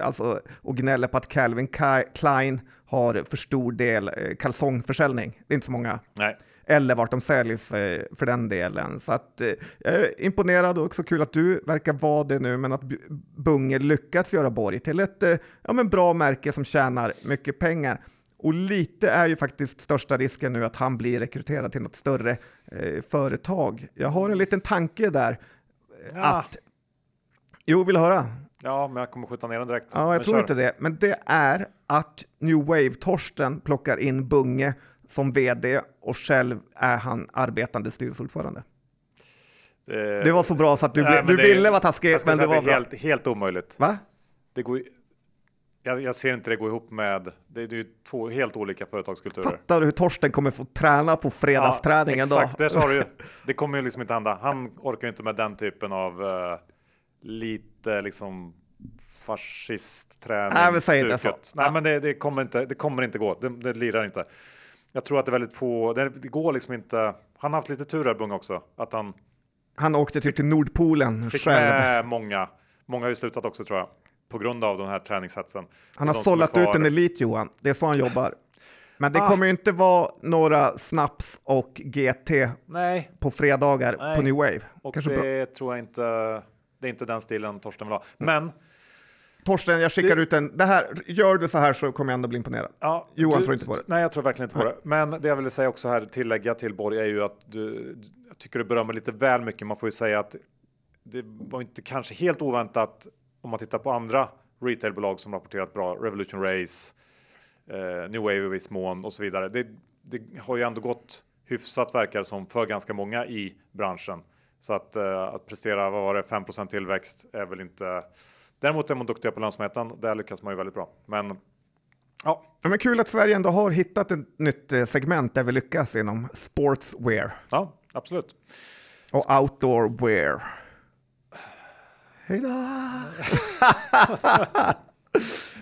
alltså, och gnäller på att Calvin Klein har för stor del eh, kalsongförsäljning. Det är inte så många. Nej. Eller vart de säljs eh, för den delen. Så att, eh, jag är imponerad och också kul att du verkar vara det nu, men att Bunge lyckats göra Borg till ett ja, men bra märke som tjänar mycket pengar. Och lite är ju faktiskt största risken nu att han blir rekryterad till något större eh, företag. Jag har en liten tanke där. Ja. Att... Jo, vill du höra? Ja, men jag kommer skjuta ner den direkt. Ja, jag men tror kör. inte det. Men det är att New Wave-Torsten plockar in Bunge som vd och själv är han arbetande styrelseordförande. Det, det var så bra så att du, nej, du det, ville vara taskig, men det var det helt, helt omöjligt. Va? Det går, jag, jag, ser inte det gå ihop med, det är ju två helt olika företagskulturer. Fattar du hur Torsten kommer få träna på fredagsträningen ja, exakt, då? Exakt, det sa du ju. [LAUGHS] Det kommer ju liksom inte hända. Han orkar ju inte med den typen av uh, lite liksom fascistträning. Nej, men säg inte så. Nej, men det, det, kommer inte, det kommer inte gå. Det, det lirar inte. Jag tror att det är väldigt få, det, det går liksom inte. Han har haft lite tur här Bung också, att han. Han åkte typ till Nordpolen fick själv. med många. Många har ju slutat också tror jag, på grund av den här träningshetsen. Han har sållat ut en elit Johan, det är så han jobbar. Men det ah. kommer ju inte vara några snaps och GT Nej. på fredagar Nej. på New Wave. Och Kanske det bra. tror jag inte det är inte den stilen Torsten vill ha. Men Torsten, jag skickar det, ut en. Det här, gör du så här så kommer jag ändå bli imponerad. Ja, Johan du, tror inte på det. Nej, jag tror verkligen inte på det. Men det jag ville säga också här, tillägga till Borg, är ju att du, jag tycker du berömmer lite väl mycket. Man får ju säga att det var inte kanske helt oväntat om man tittar på andra retailbolag som rapporterat bra, Revolution Race, eh, New Wave i viss mån och så vidare. Det, det har ju ändå gått hyfsat verkar som för ganska många i branschen. Så att, uh, att prestera, vad var det, 5% tillväxt är väl inte... Däremot är man duktiga på lönsamheten. Där lyckas man ju väldigt bra. Men ja. men kul att Sverige ändå har hittat ett nytt eh, segment där vi lyckas inom sportswear. Ja, absolut. Och outdoorwear. Hej då! [LAUGHS]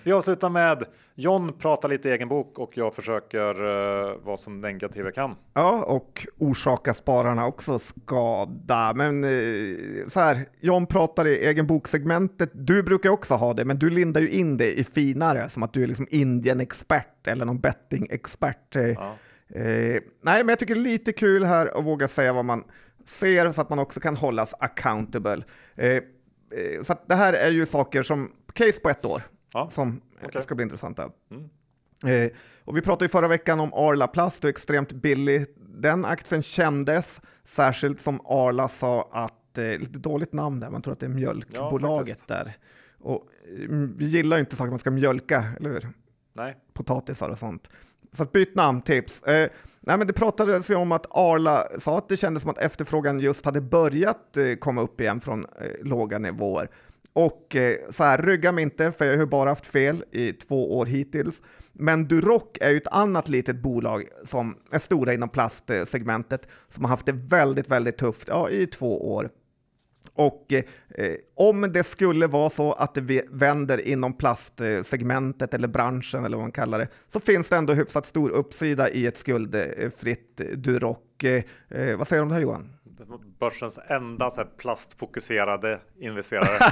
Vi avslutar med John pratar lite egen bok och jag försöker uh, vara så negativ jag kan. Ja, och orsaka spararna också skada. Men uh, så här, John pratar i egen boksegmentet. Du brukar också ha det, men du lindar ju in det i finare, som att du är liksom Indien-expert eller någon betting-expert. Ja. Uh, nej, men jag tycker det är lite kul här att våga säga vad man ser så att man också kan hållas accountable. Eh, så det här är ju saker som, case på ett år, ja. som okay. ska bli intressanta. Mm. Eh, och vi pratade ju förra veckan om Arla Plast och extremt billig. Den aktien kändes, särskilt som Arla sa att, eh, lite dåligt namn där, man tror att det är mjölkbolaget ja, där. Och mm, vi gillar ju inte saker man ska mjölka, eller hur? Nej. Potatisar och sånt. Så att byt namntips. Eh, nej, men det pratades ju om att Arla sa att det kändes som att efterfrågan just hade börjat eh, komma upp igen från eh, låga nivåer. Och eh, så här, rygga mig inte, för jag har bara haft fel i två år hittills. Men Duroc är ju ett annat litet bolag som är stora inom plastsegmentet, som har haft det väldigt, väldigt tufft ja, i två år. Och eh, om det skulle vara så att det vänder inom plastsegmentet eller branschen eller vad man kallar det, så finns det ändå hyfsat stor uppsida i ett skuldfritt Duroc. Eh, eh vad säger du om det här Johan? Börsens enda så plastfokuserade investerare.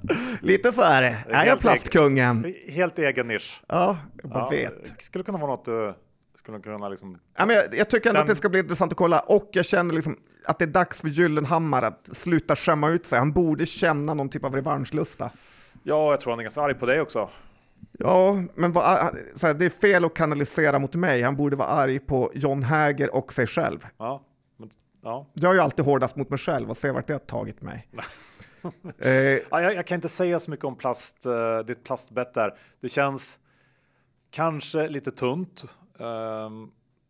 [LAUGHS] Lite så är det. Är jag plastkungen? Egen, helt egen nisch. Ja, jag ja, vet. Skulle kunna vara något du skulle kunna liksom... Ja, men jag, jag tycker ändå den... att det ska bli intressant att kolla och jag känner liksom att det är dags för Gyllenhammar att sluta skämma ut sig. Han borde känna någon typ av revanschlusta. Ja, jag tror han är ganska arg på dig också. Ja, men vad, här, det är fel att kanalisera mot mig. Han borde vara arg på John Häger och sig själv. Ja, Ja. Jag är ju alltid hårdast mot mig själv och ser vart det har tagit mig. [LAUGHS] eh, ja, jag, jag, kan inte säga så mycket om plast, uh, ditt plastbett där. Det känns kanske lite tunt. Uh,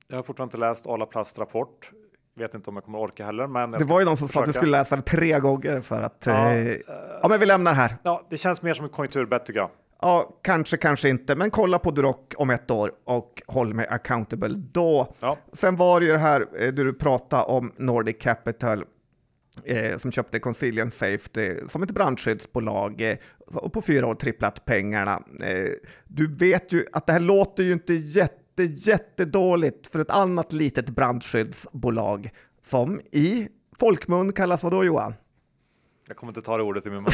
jag har fortfarande inte läst Arla Plast rapport. Vet inte om jag kommer orka heller. Men det var ju någon som sa att du skulle läsa det tre gånger för att... Ja, eh, ja men vi lämnar här. Ja, det känns mer som ett konjunkturbett tycker jag. Ja, kanske, kanske inte, men kolla på Duroc om ett år och håll mig accountable då. Ja. Sen var det ju det här eh, du pratade om Nordic Capital eh, som köpte Consilient Safety som ett brandskyddsbolag eh, och på fyra år tripplat pengarna. Eh, du vet ju att det här låter ju inte jätte, jättedåligt för ett annat litet brandskyddsbolag som i folkmun kallas vad då Johan? Jag kommer inte ta det ordet i min mun.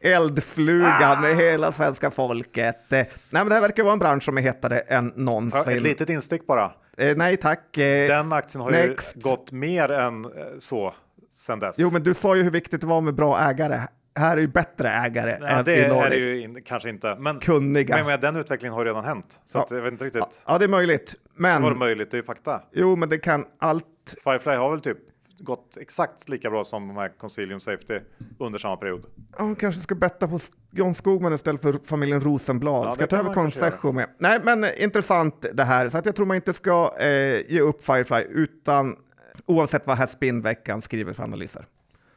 [LAUGHS] Eldflugan med hela svenska folket. Nej, men det här verkar vara en bransch som är hetare än någonsin. Ett litet instick bara. Eh, nej tack. Eh, Den aktien har next. ju gått mer än eh, så sedan dess. Jo, men du sa ju hur viktigt det var med bra ägare. Här är ju bättre ägare än det i Nordic. är det ju in, kanske inte. Men, Kunniga. Men, men den utvecklingen har redan hänt. Så ja. jag vet inte riktigt. Ja, det är möjligt. Men... Det var möjligt, det är ju fakta. Jo, men det kan allt. Firefly har väl typ gått exakt lika bra som de här Consilium Safety under samma period. Ja, kanske ska betta på John Skogman istället för familjen Rosenblad. Ja, ska ta över Consejo med. Nej, men intressant det här. Så att jag tror man inte ska eh, ge upp Firefly utan oavsett vad Haspin-veckan skriver för analyser.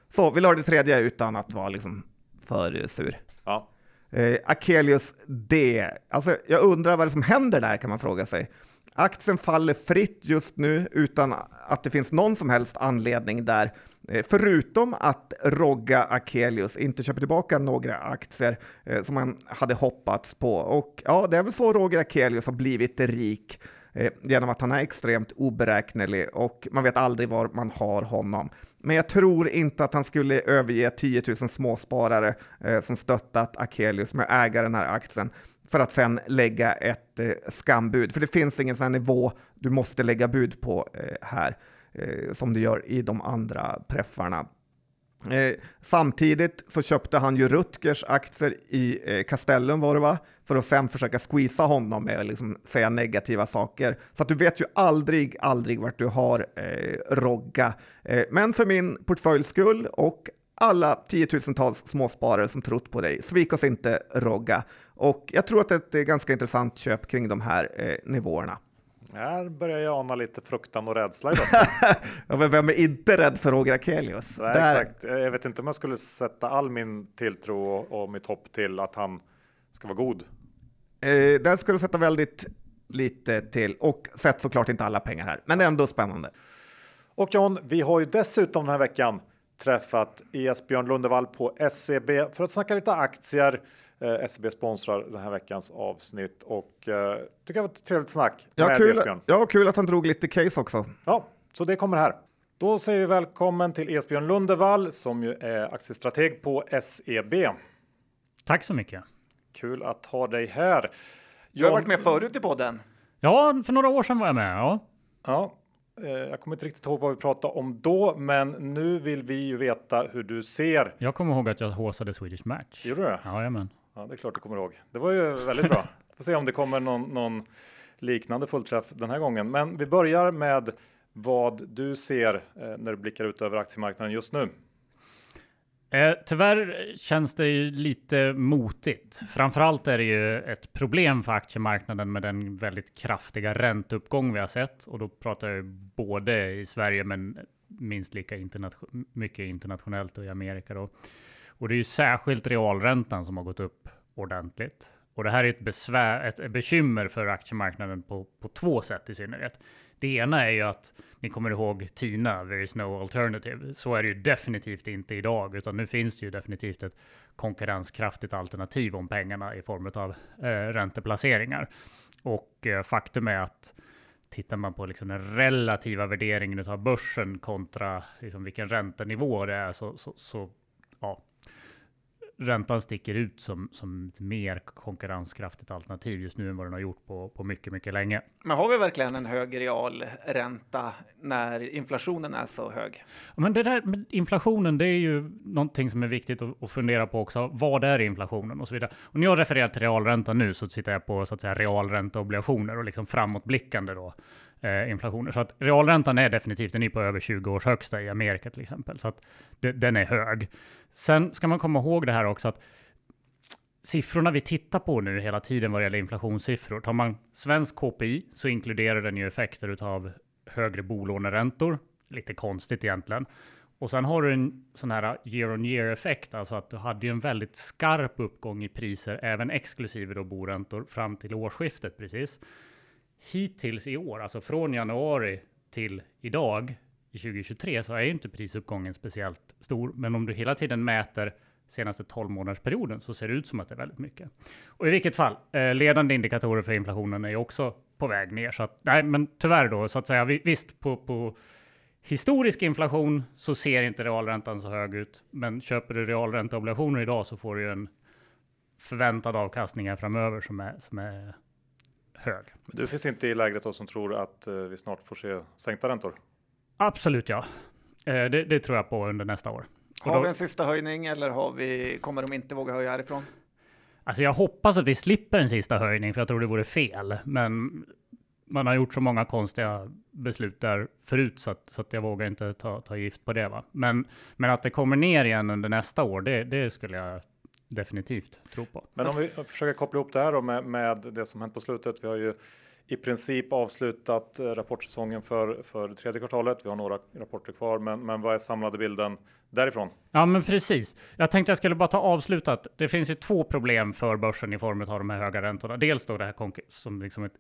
Så vill ha det tredje utan att vara liksom för sur. Ja. Eh, Akelius D. Alltså, jag undrar vad det som händer där kan man fråga sig. Aktien faller fritt just nu utan att det finns någon som helst anledning där, eh, förutom att Rogga Akelius inte köper tillbaka några aktier eh, som man hade hoppats på. Och ja, det är väl så Roger Akelius har blivit rik eh, genom att han är extremt oberäknelig och man vet aldrig var man har honom. Men jag tror inte att han skulle överge 10 000 småsparare som stöttat Akelius med äga den här aktien för att sen lägga ett eh, skambud. För det finns ingen sån nivå du måste lägga bud på eh, här eh, som du gör i de andra preffarna. Eh, samtidigt så köpte han ju Rutgers aktier i eh, Castellum var det va? För att sen försöka squeeza honom med att liksom säga negativa saker. Så att du vet ju aldrig, aldrig vart du har eh, Rogga. Eh, men för min portföljs skull och alla tiotusentals småsparare som trott på dig, svik oss inte Rogga. Och jag tror att det är ett ganska intressant köp kring de här eh, nivåerna. Här börjar jag ana lite fruktan och rädsla idag. [LAUGHS] ja, men vem är inte rädd för Roger Akelius? Nej, Där... exakt. Jag vet inte om jag skulle sätta all min tilltro och, och mitt hopp till att han ska vara god. Eh, där ska du sätta väldigt lite till och sätt såklart inte alla pengar här, men ändå spännande. Och John, vi har ju dessutom den här veckan träffat Esbjörn Lundevall på SEB för att snacka lite aktier. Eh, SEB sponsrar den här veckans avsnitt och eh, tycker jag var ett trevligt snack ja, med kul, Esbjörn. Ja, kul att han drog lite case också. Ja, så det kommer här. Då säger vi välkommen till Esbjörn Lundevall som ju är aktiestrateg på SEB. Tack så mycket. Kul att ha dig här. Du har varit med förut i podden. Ja, för några år sedan var jag med. Ja. ja Eh, jag kommer inte riktigt ihåg vad vi pratade om då, men nu vill vi ju veta hur du ser. Jag kommer ihåg att jag håsade Swedish Match. Gjorde du det? Jajamän. Ja, det är klart du kommer ihåg. Det var ju väldigt bra. [LAUGHS] Får se om det kommer någon, någon liknande fullträff den här gången. Men vi börjar med vad du ser eh, när du blickar ut över aktiemarknaden just nu. Eh, tyvärr känns det ju lite motigt. Framförallt är det ju ett problem för aktiemarknaden med den väldigt kraftiga ränteuppgång vi har sett. Och då pratar jag både i Sverige men minst lika internation mycket internationellt och i Amerika. Då. Och det är ju särskilt realräntan som har gått upp ordentligt. Och det här är ett, besvär, ett bekymmer för aktiemarknaden på, på två sätt i synnerhet. Det ena är ju att ni kommer ihåg Tina, there is no alternative. Så är det ju definitivt inte idag, utan nu finns det ju definitivt ett konkurrenskraftigt alternativ om pengarna i form av eh, ränteplaceringar. Och eh, faktum är att tittar man på liksom den relativa värderingen av börsen kontra liksom vilken räntenivå det är så, så, så ja, räntan sticker ut som, som ett mer konkurrenskraftigt alternativ just nu än vad den har gjort på, på mycket, mycket länge. Men har vi verkligen en hög real ränta när inflationen är så hög? Men det där med inflationen, det är ju någonting som är viktigt att, att fundera på också. Vad är inflationen och så vidare? Och när jag refererar till realränta nu så tittar jag på så att säga realränteobligationer och liksom framåtblickande då eh, inflationer. Så att realräntan är definitivt, den är på över 20 års högsta i Amerika till exempel. Så att det, den är hög. Sen ska man komma ihåg det här också att siffrorna vi tittar på nu hela tiden vad det gäller inflationssiffror. Tar man svensk KPI så inkluderar den ju effekter av högre bolåneräntor. Lite konstigt egentligen. Och sen har du en sån här year on year effekt, alltså att du hade ju en väldigt skarp uppgång i priser, även exklusive då boräntor, fram till årsskiftet precis hittills i år, alltså från januari till idag i 2023, så är ju inte prisuppgången speciellt stor. Men om du hela tiden mäter senaste 12 månadersperioden så ser det ut som att det är väldigt mycket. Och i vilket fall, eh, ledande indikatorer för inflationen är ju också på väg ner. Så att, nej, men tyvärr då, så att säga, visst på, på historisk inflation så ser inte realräntan så hög ut. Men köper du realränteobligationer idag så får du ju en förväntad avkastning här framöver som är, som är hög. Men du finns inte i lägret då som tror att eh, vi snart får se sänkta räntor? Absolut ja. Eh, det, det, tror jag på under nästa år. Har då, vi en sista höjning eller har vi, kommer de inte våga höja härifrån? Alltså jag hoppas att vi slipper en sista höjning för jag tror det vore fel. Men man har gjort så många konstiga beslut där förut så att, så att jag vågar inte ta, ta gift på det. Va? Men, men att det kommer ner igen under nästa år, det, det skulle jag definitivt tro på. Men om vi försöker koppla ihop det här med, med det som hänt på slutet. Vi har ju i princip avslutat eh, rapportsäsongen för, för tredje kvartalet. Vi har några rapporter kvar, men, men vad är samlade bilden därifrån? Ja, men precis. Jag tänkte jag skulle bara ta avslutat. Det finns ju två problem för börsen i form av de här höga räntorna. Dels då det här som liksom ett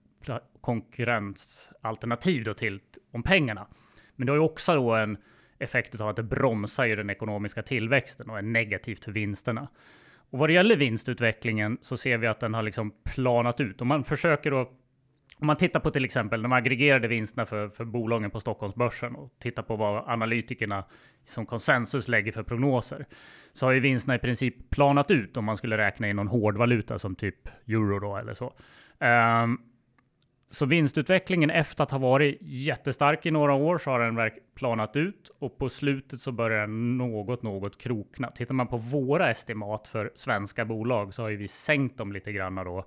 konkurrensalternativ då till om pengarna. Men det har ju också då en effekt av att det bromsar ju den ekonomiska tillväxten och är negativt för vinsterna. Och vad det gäller vinstutvecklingen så ser vi att den har liksom planat ut. Om man försöker då om man tittar på till exempel de aggregerade vinsterna för, för bolagen på Stockholmsbörsen och tittar på vad analytikerna som konsensus lägger för prognoser så har ju vinsterna i princip planat ut om man skulle räkna in någon hårdvaluta som typ euro då eller så. Um, så vinstutvecklingen efter att ha varit jättestark i några år så har den planat ut och på slutet så börjar den något, något krokna. Tittar man på våra estimat för svenska bolag så har ju vi sänkt dem lite grann då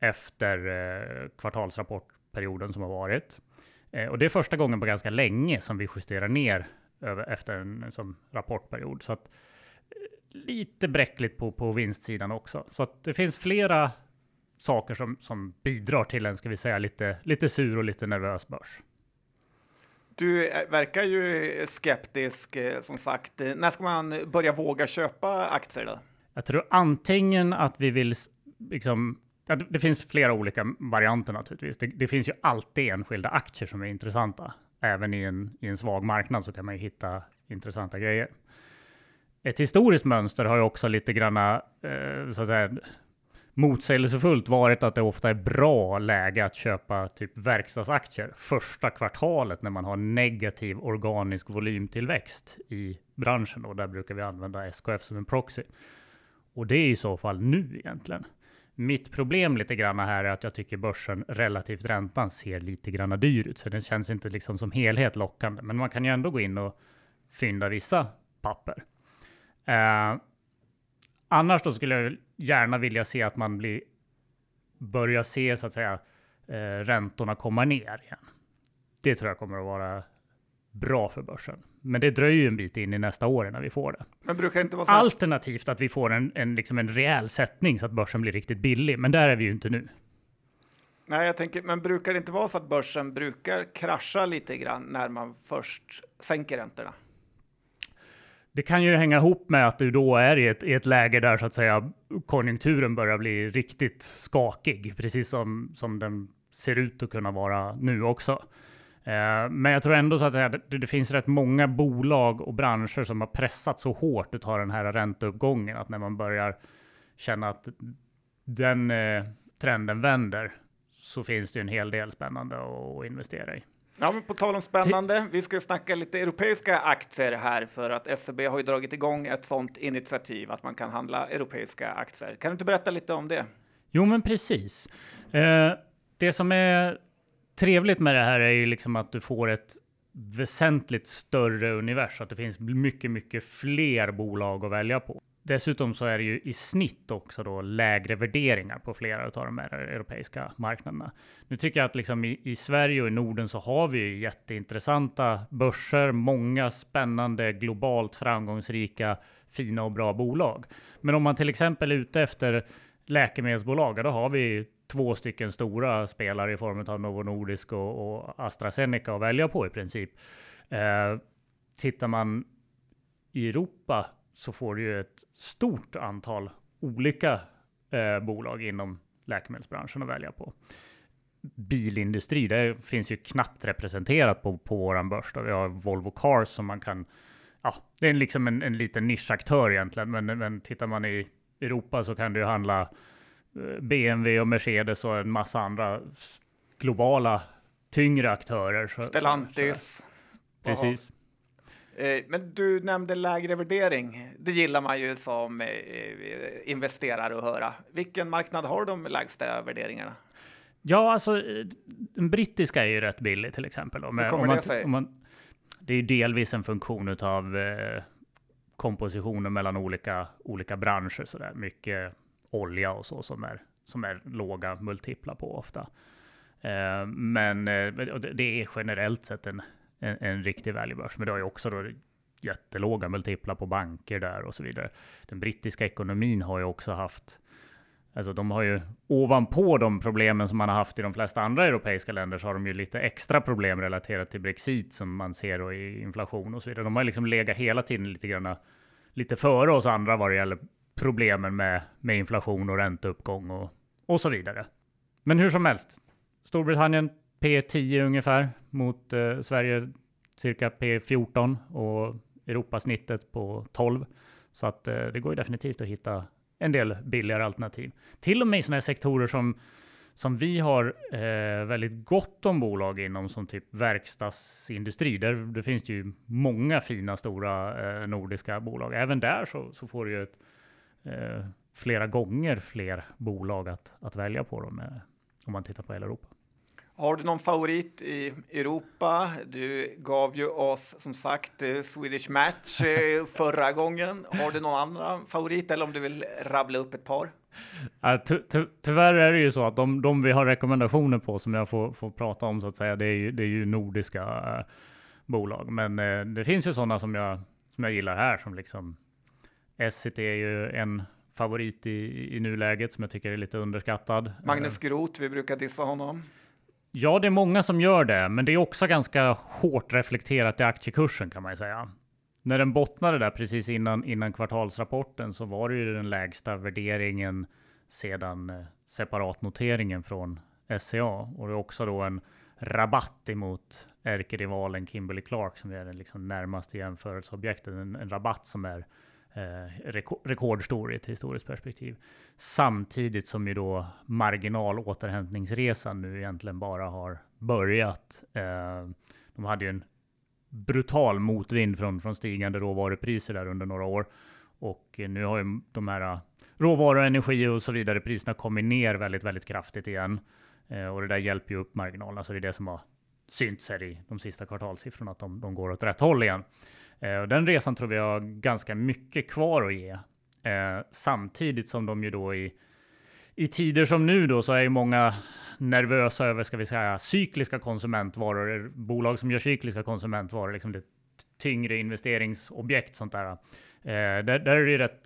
efter eh, kvartalsrapportperioden som har varit. Eh, och det är första gången på ganska länge som vi justerar ner över, efter en som rapportperiod. Så att, eh, lite bräckligt på, på vinstsidan också. Så att det finns flera saker som, som bidrar till en, ska vi säga, lite, lite sur och lite nervös börs. Du eh, verkar ju skeptisk, eh, som sagt. Eh, när ska man börja våga köpa aktier då? Jag tror antingen att vi vill, liksom, ja, det finns flera olika varianter naturligtvis. Det, det, finns ju alltid enskilda aktier som är intressanta. Även i en, i en svag marknad så kan man ju hitta intressanta grejer. Ett historiskt mönster har ju också lite granna, eh, så att säga, motsägelsefullt varit att det ofta är bra läge att köpa typ verkstadsaktier första kvartalet när man har negativ organisk volymtillväxt i branschen och där brukar vi använda SKF som en proxy. Och det är i så fall nu egentligen. Mitt problem lite grann här är att jag tycker börsen relativt räntan ser lite grann dyr ut, så den känns inte liksom som helhet lockande. Men man kan ju ändå gå in och fynda vissa papper. Eh, annars då skulle jag gärna vilja se att man blir, börjar se så att säga eh, räntorna komma ner igen. Det tror jag kommer att vara bra för börsen. Men det dröjer ju en bit in i nästa år innan vi får det. Men brukar inte vara så. Alternativt att vi får en, en, liksom en rejäl sättning så att börsen blir riktigt billig. Men där är vi ju inte nu. Nej, jag tänker, men brukar det inte vara så att börsen brukar krascha lite grann när man först sänker räntorna? Det kan ju hänga ihop med att du då är i ett, i ett läge där så att säga konjunkturen börjar bli riktigt skakig, precis som, som den ser ut att kunna vara nu också. Eh, men jag tror ändå så att det, det finns rätt många bolag och branscher som har pressat så hårt utav den här ränteuppgången att när man börjar känna att den eh, trenden vänder så finns det en hel del spännande att investera i. Ja, men på tal om spännande, vi ska snacka lite europeiska aktier här för att SEB har ju dragit igång ett sådant initiativ att man kan handla europeiska aktier. Kan du inte berätta lite om det? Jo, men precis. Eh, det som är trevligt med det här är ju liksom att du får ett väsentligt större universum, att det finns mycket, mycket fler bolag att välja på. Dessutom så är det ju i snitt också då lägre värderingar på flera av de här europeiska marknaderna. Nu tycker jag att liksom i, i Sverige och i Norden så har vi ju jätteintressanta börser, många spännande, globalt framgångsrika, fina och bra bolag. Men om man till exempel är ute efter läkemedelsbolag, då har vi två stycken stora spelare i form av Novo Nordisk och, och AstraZeneca att välja på i princip. Eh, tittar man i Europa så får du ju ett stort antal olika eh, bolag inom läkemedelsbranschen att välja på. Bilindustri, det finns ju knappt representerat på, på våran börs. Då. Vi har Volvo Cars som man kan, ja, det är liksom en, en liten nischaktör egentligen, men, men tittar man i Europa så kan du handla eh, BMW och Mercedes och en massa andra globala tyngre aktörer. Stellantis. Så, så. Precis. Eh, men du nämnde lägre värdering. Det gillar man ju som eh, investerare att höra. Vilken marknad har de lägsta värderingarna? Ja, alltså den brittiska är ju rätt billig till exempel. Hur kommer man, det sig? Man, det är delvis en funktion av eh, kompositionen mellan olika, olika branscher. Så där. Mycket olja och så som är, som är låga multiplar på ofta. Eh, men eh, det är generellt sett en, en, en riktig valuebörs. Men det har ju också då jättelåga multiplar på banker där och så vidare. Den brittiska ekonomin har ju också haft Alltså de har ju ovanpå de problemen som man har haft i de flesta andra europeiska länder så har de ju lite extra problem relaterat till Brexit som man ser då i inflation och så vidare. De har liksom legat hela tiden lite grann lite före oss andra vad det gäller problemen med, med inflation och ränteuppgång och, och så vidare. Men hur som helst, Storbritannien P10 ungefär mot eh, Sverige cirka P14 och Europasnittet på 12. Så att eh, det går ju definitivt att hitta en del billigare alternativ. Till och med i sådana här sektorer som, som vi har eh, väldigt gott om bolag inom, som typ verkstadsindustri. Där det finns det ju många fina stora eh, nordiska bolag. Även där så, så får du ju ett, eh, flera gånger fler bolag att, att välja på dem, om man tittar på hela Europa. Har du någon favorit i Europa? Du gav ju oss som sagt eh, Swedish Match eh, förra gången. Har du någon annan favorit eller om du vill rabbla upp ett par? ty ty tyvärr är det ju så att de, de, vi har rekommendationer på som jag får, får prata om så att säga, det är ju, det är ju nordiska äh, bolag. Men äh, det finns ju sådana som jag, som jag gillar här som liksom SCT är ju en favorit i, i nuläget som jag tycker är lite underskattad. Magnus Groth, vi brukar dissa honom. Ja, det är många som gör det, men det är också ganska hårt reflekterat i aktiekursen kan man ju säga. När den bottnade där precis innan, innan kvartalsrapporten så var det ju den lägsta värderingen sedan eh, separatnoteringen från SCA och det är också då en rabatt emot ärkerivalen Kimberly Clark som är den liksom närmaste jämförelseobjektet. En, en rabatt som är Eh, rekordstor i ett historiskt perspektiv. Samtidigt som ju då marginalåterhämtningsresan nu egentligen bara har börjat. Eh, de hade ju en brutal motvind från, från stigande råvarupriser där under några år. Och nu har ju de här eh, råvaror, energi och så vidare priserna kommit ner väldigt, väldigt kraftigt igen. Och det där hjälper ju upp marginalerna, så det är det som har synts här i de sista kvartalssiffrorna, att de, de går åt rätt håll igen. Eh, och den resan tror vi har ganska mycket kvar att ge. Eh, samtidigt som de ju då i i tider som nu då så är ju många nervösa över, ska vi säga, cykliska konsumentvaror, bolag som gör cykliska konsumentvaror, liksom det tyngre investeringsobjekt, sånt där. Eh, där, där är det ju rätt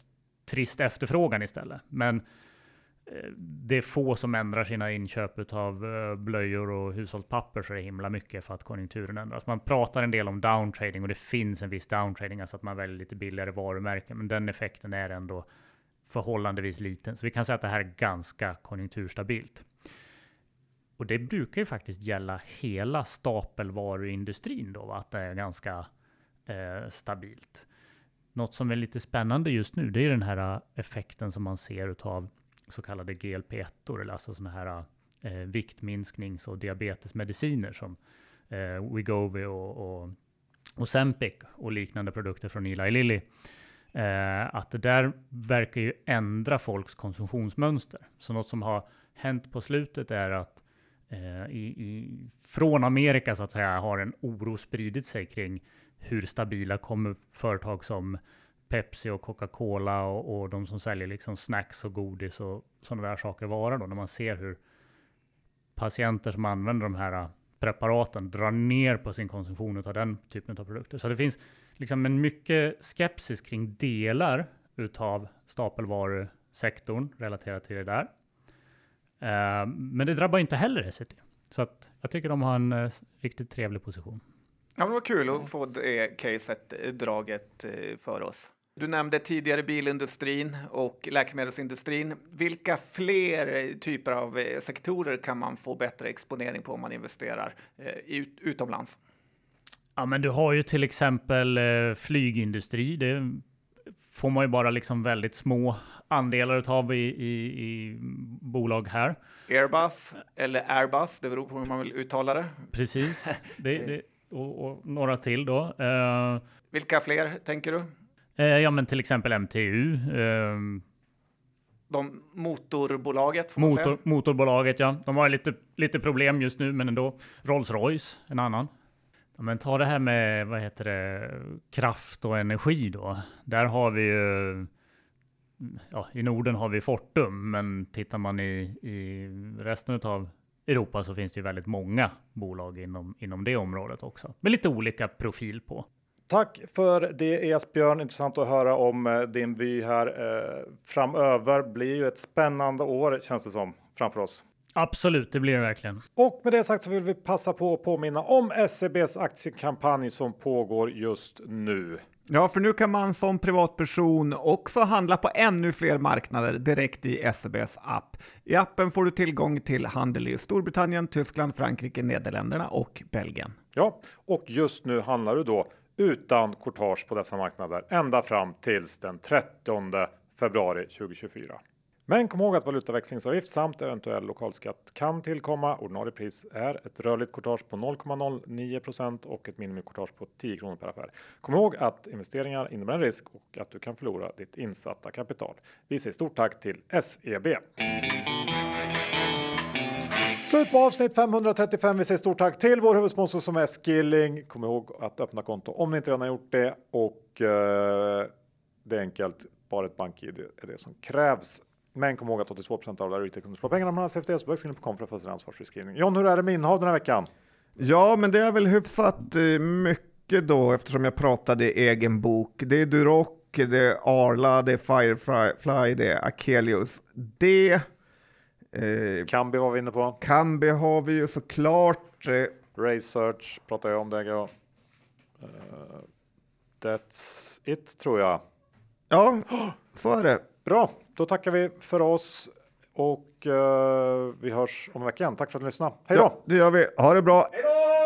trist efterfrågan istället. Men eh, Eh, det är få som ändrar sina inköp av eh, blöjor och hushållspapper så det är himla mycket för att konjunkturen ändras. Man pratar en del om downtrading och det finns en viss downtrading, alltså att man väljer lite billigare varumärken, men den effekten är ändå förhållandevis liten. Så vi kan säga att det här är ganska konjunkturstabilt. Och det brukar ju faktiskt gälla hela stapelvaruindustrin då, va? att det är ganska eh, stabilt. Något som är lite spännande just nu, det är den här eh, effekten som man ser av så kallade GLP-1, eller alltså sådana här eh, viktminsknings och diabetesmediciner som eh, Wegovy och, och, och och liknande produkter från Eli Lilly. Eh, att det där verkar ju ändra folks konsumtionsmönster. Så något som har hänt på slutet är att eh, i, i, från Amerika så att säga har en oro spridit sig kring hur stabila kommer företag som Pepsi och Coca-Cola och, och, de som säljer liksom snacks och godis och sådana där saker vara då, när man ser hur patienter som använder de här preparaten drar ner på sin konsumtion av den typen av produkter. Så det finns liksom en mycket skepsis kring delar utav stapelvarusektorn relaterat till det där. Uh, men det drabbar inte heller Essity. Så att jag tycker de har en uh, riktigt trevlig position. Ja, det var kul att få det caset eh, draget för oss. Du nämnde tidigare bilindustrin och läkemedelsindustrin. Vilka fler typer av sektorer kan man få bättre exponering på om man investerar ut, utomlands? Ja, men du har ju till exempel eh, flygindustri. Det får man ju bara liksom väldigt små andelar av i, i, i bolag här. Airbus eller Airbus, det beror på hur man vill uttala det. Precis, [LAUGHS] det, det, och, och, några till då. Vilka fler tänker du? Uh, ja, men till exempel MTU. Ehm, de motorbolaget? Motor, motorbolaget, ja. De har lite, lite problem just nu, men ändå. Rolls-Royce, en annan. Ja, men ta det här med vad heter det, kraft och energi då. Där har vi ju, ja, i Norden har vi Fortum, men tittar man i, i resten av Europa så finns det ju väldigt många bolag inom, inom det området också, med lite olika profil på. Tack för det Esbjörn. Intressant att höra om eh, din vy här. Eh, framöver blir ju ett spännande år känns det som framför oss. Absolut, det blir det verkligen. Och med det sagt så vill vi passa på att påminna om SEBs aktiekampanj som pågår just nu. Ja, för nu kan man som privatperson också handla på ännu fler marknader direkt i SEBs app. I appen får du tillgång till handel i Storbritannien, Tyskland, Frankrike, Nederländerna och Belgien. Ja, och just nu handlar du då utan courtage på dessa marknader ända fram tills den 30 februari 2024. Men kom ihåg att valutaväxlingsavgift samt eventuell lokalskatt kan tillkomma. Ordinarie pris är ett rörligt courtage på 0,09% och ett minimicourtage på 10 kronor per affär. Kom ihåg att investeringar innebär en risk och att du kan förlora ditt insatta kapital. Vi säger stort tack till SEB. Slut på avsnitt 535. Vi säger stort tack till vår huvudsponsor som är Skilling. Kom ihåg att öppna konto om ni inte redan har gjort det och eh, det är enkelt. Bara ett bank-id är det som krävs. Men kom ihåg att 82% av alla retailkunder sparar pengarna med CFDs böcker.com för att få sin ansvarsfri skrivning. John, hur är det med innehav den här veckan? Ja, men det är väl hyfsat eh, mycket då eftersom jag pratade egen bok. Det är Duroc, det är Arla, det är Firefly, det är Akelius. Det... Eh, Kambi var vi inne på. Kambi har vi ju såklart. Eh, Research pratar jag om det. Uh, that's it tror jag. Ja, så är det. Bra, då tackar vi för oss och uh, vi hörs om en vecka igen. Tack för att ni lyssnade. Hej då! Ja, det gör vi. Ha det bra. Hej då!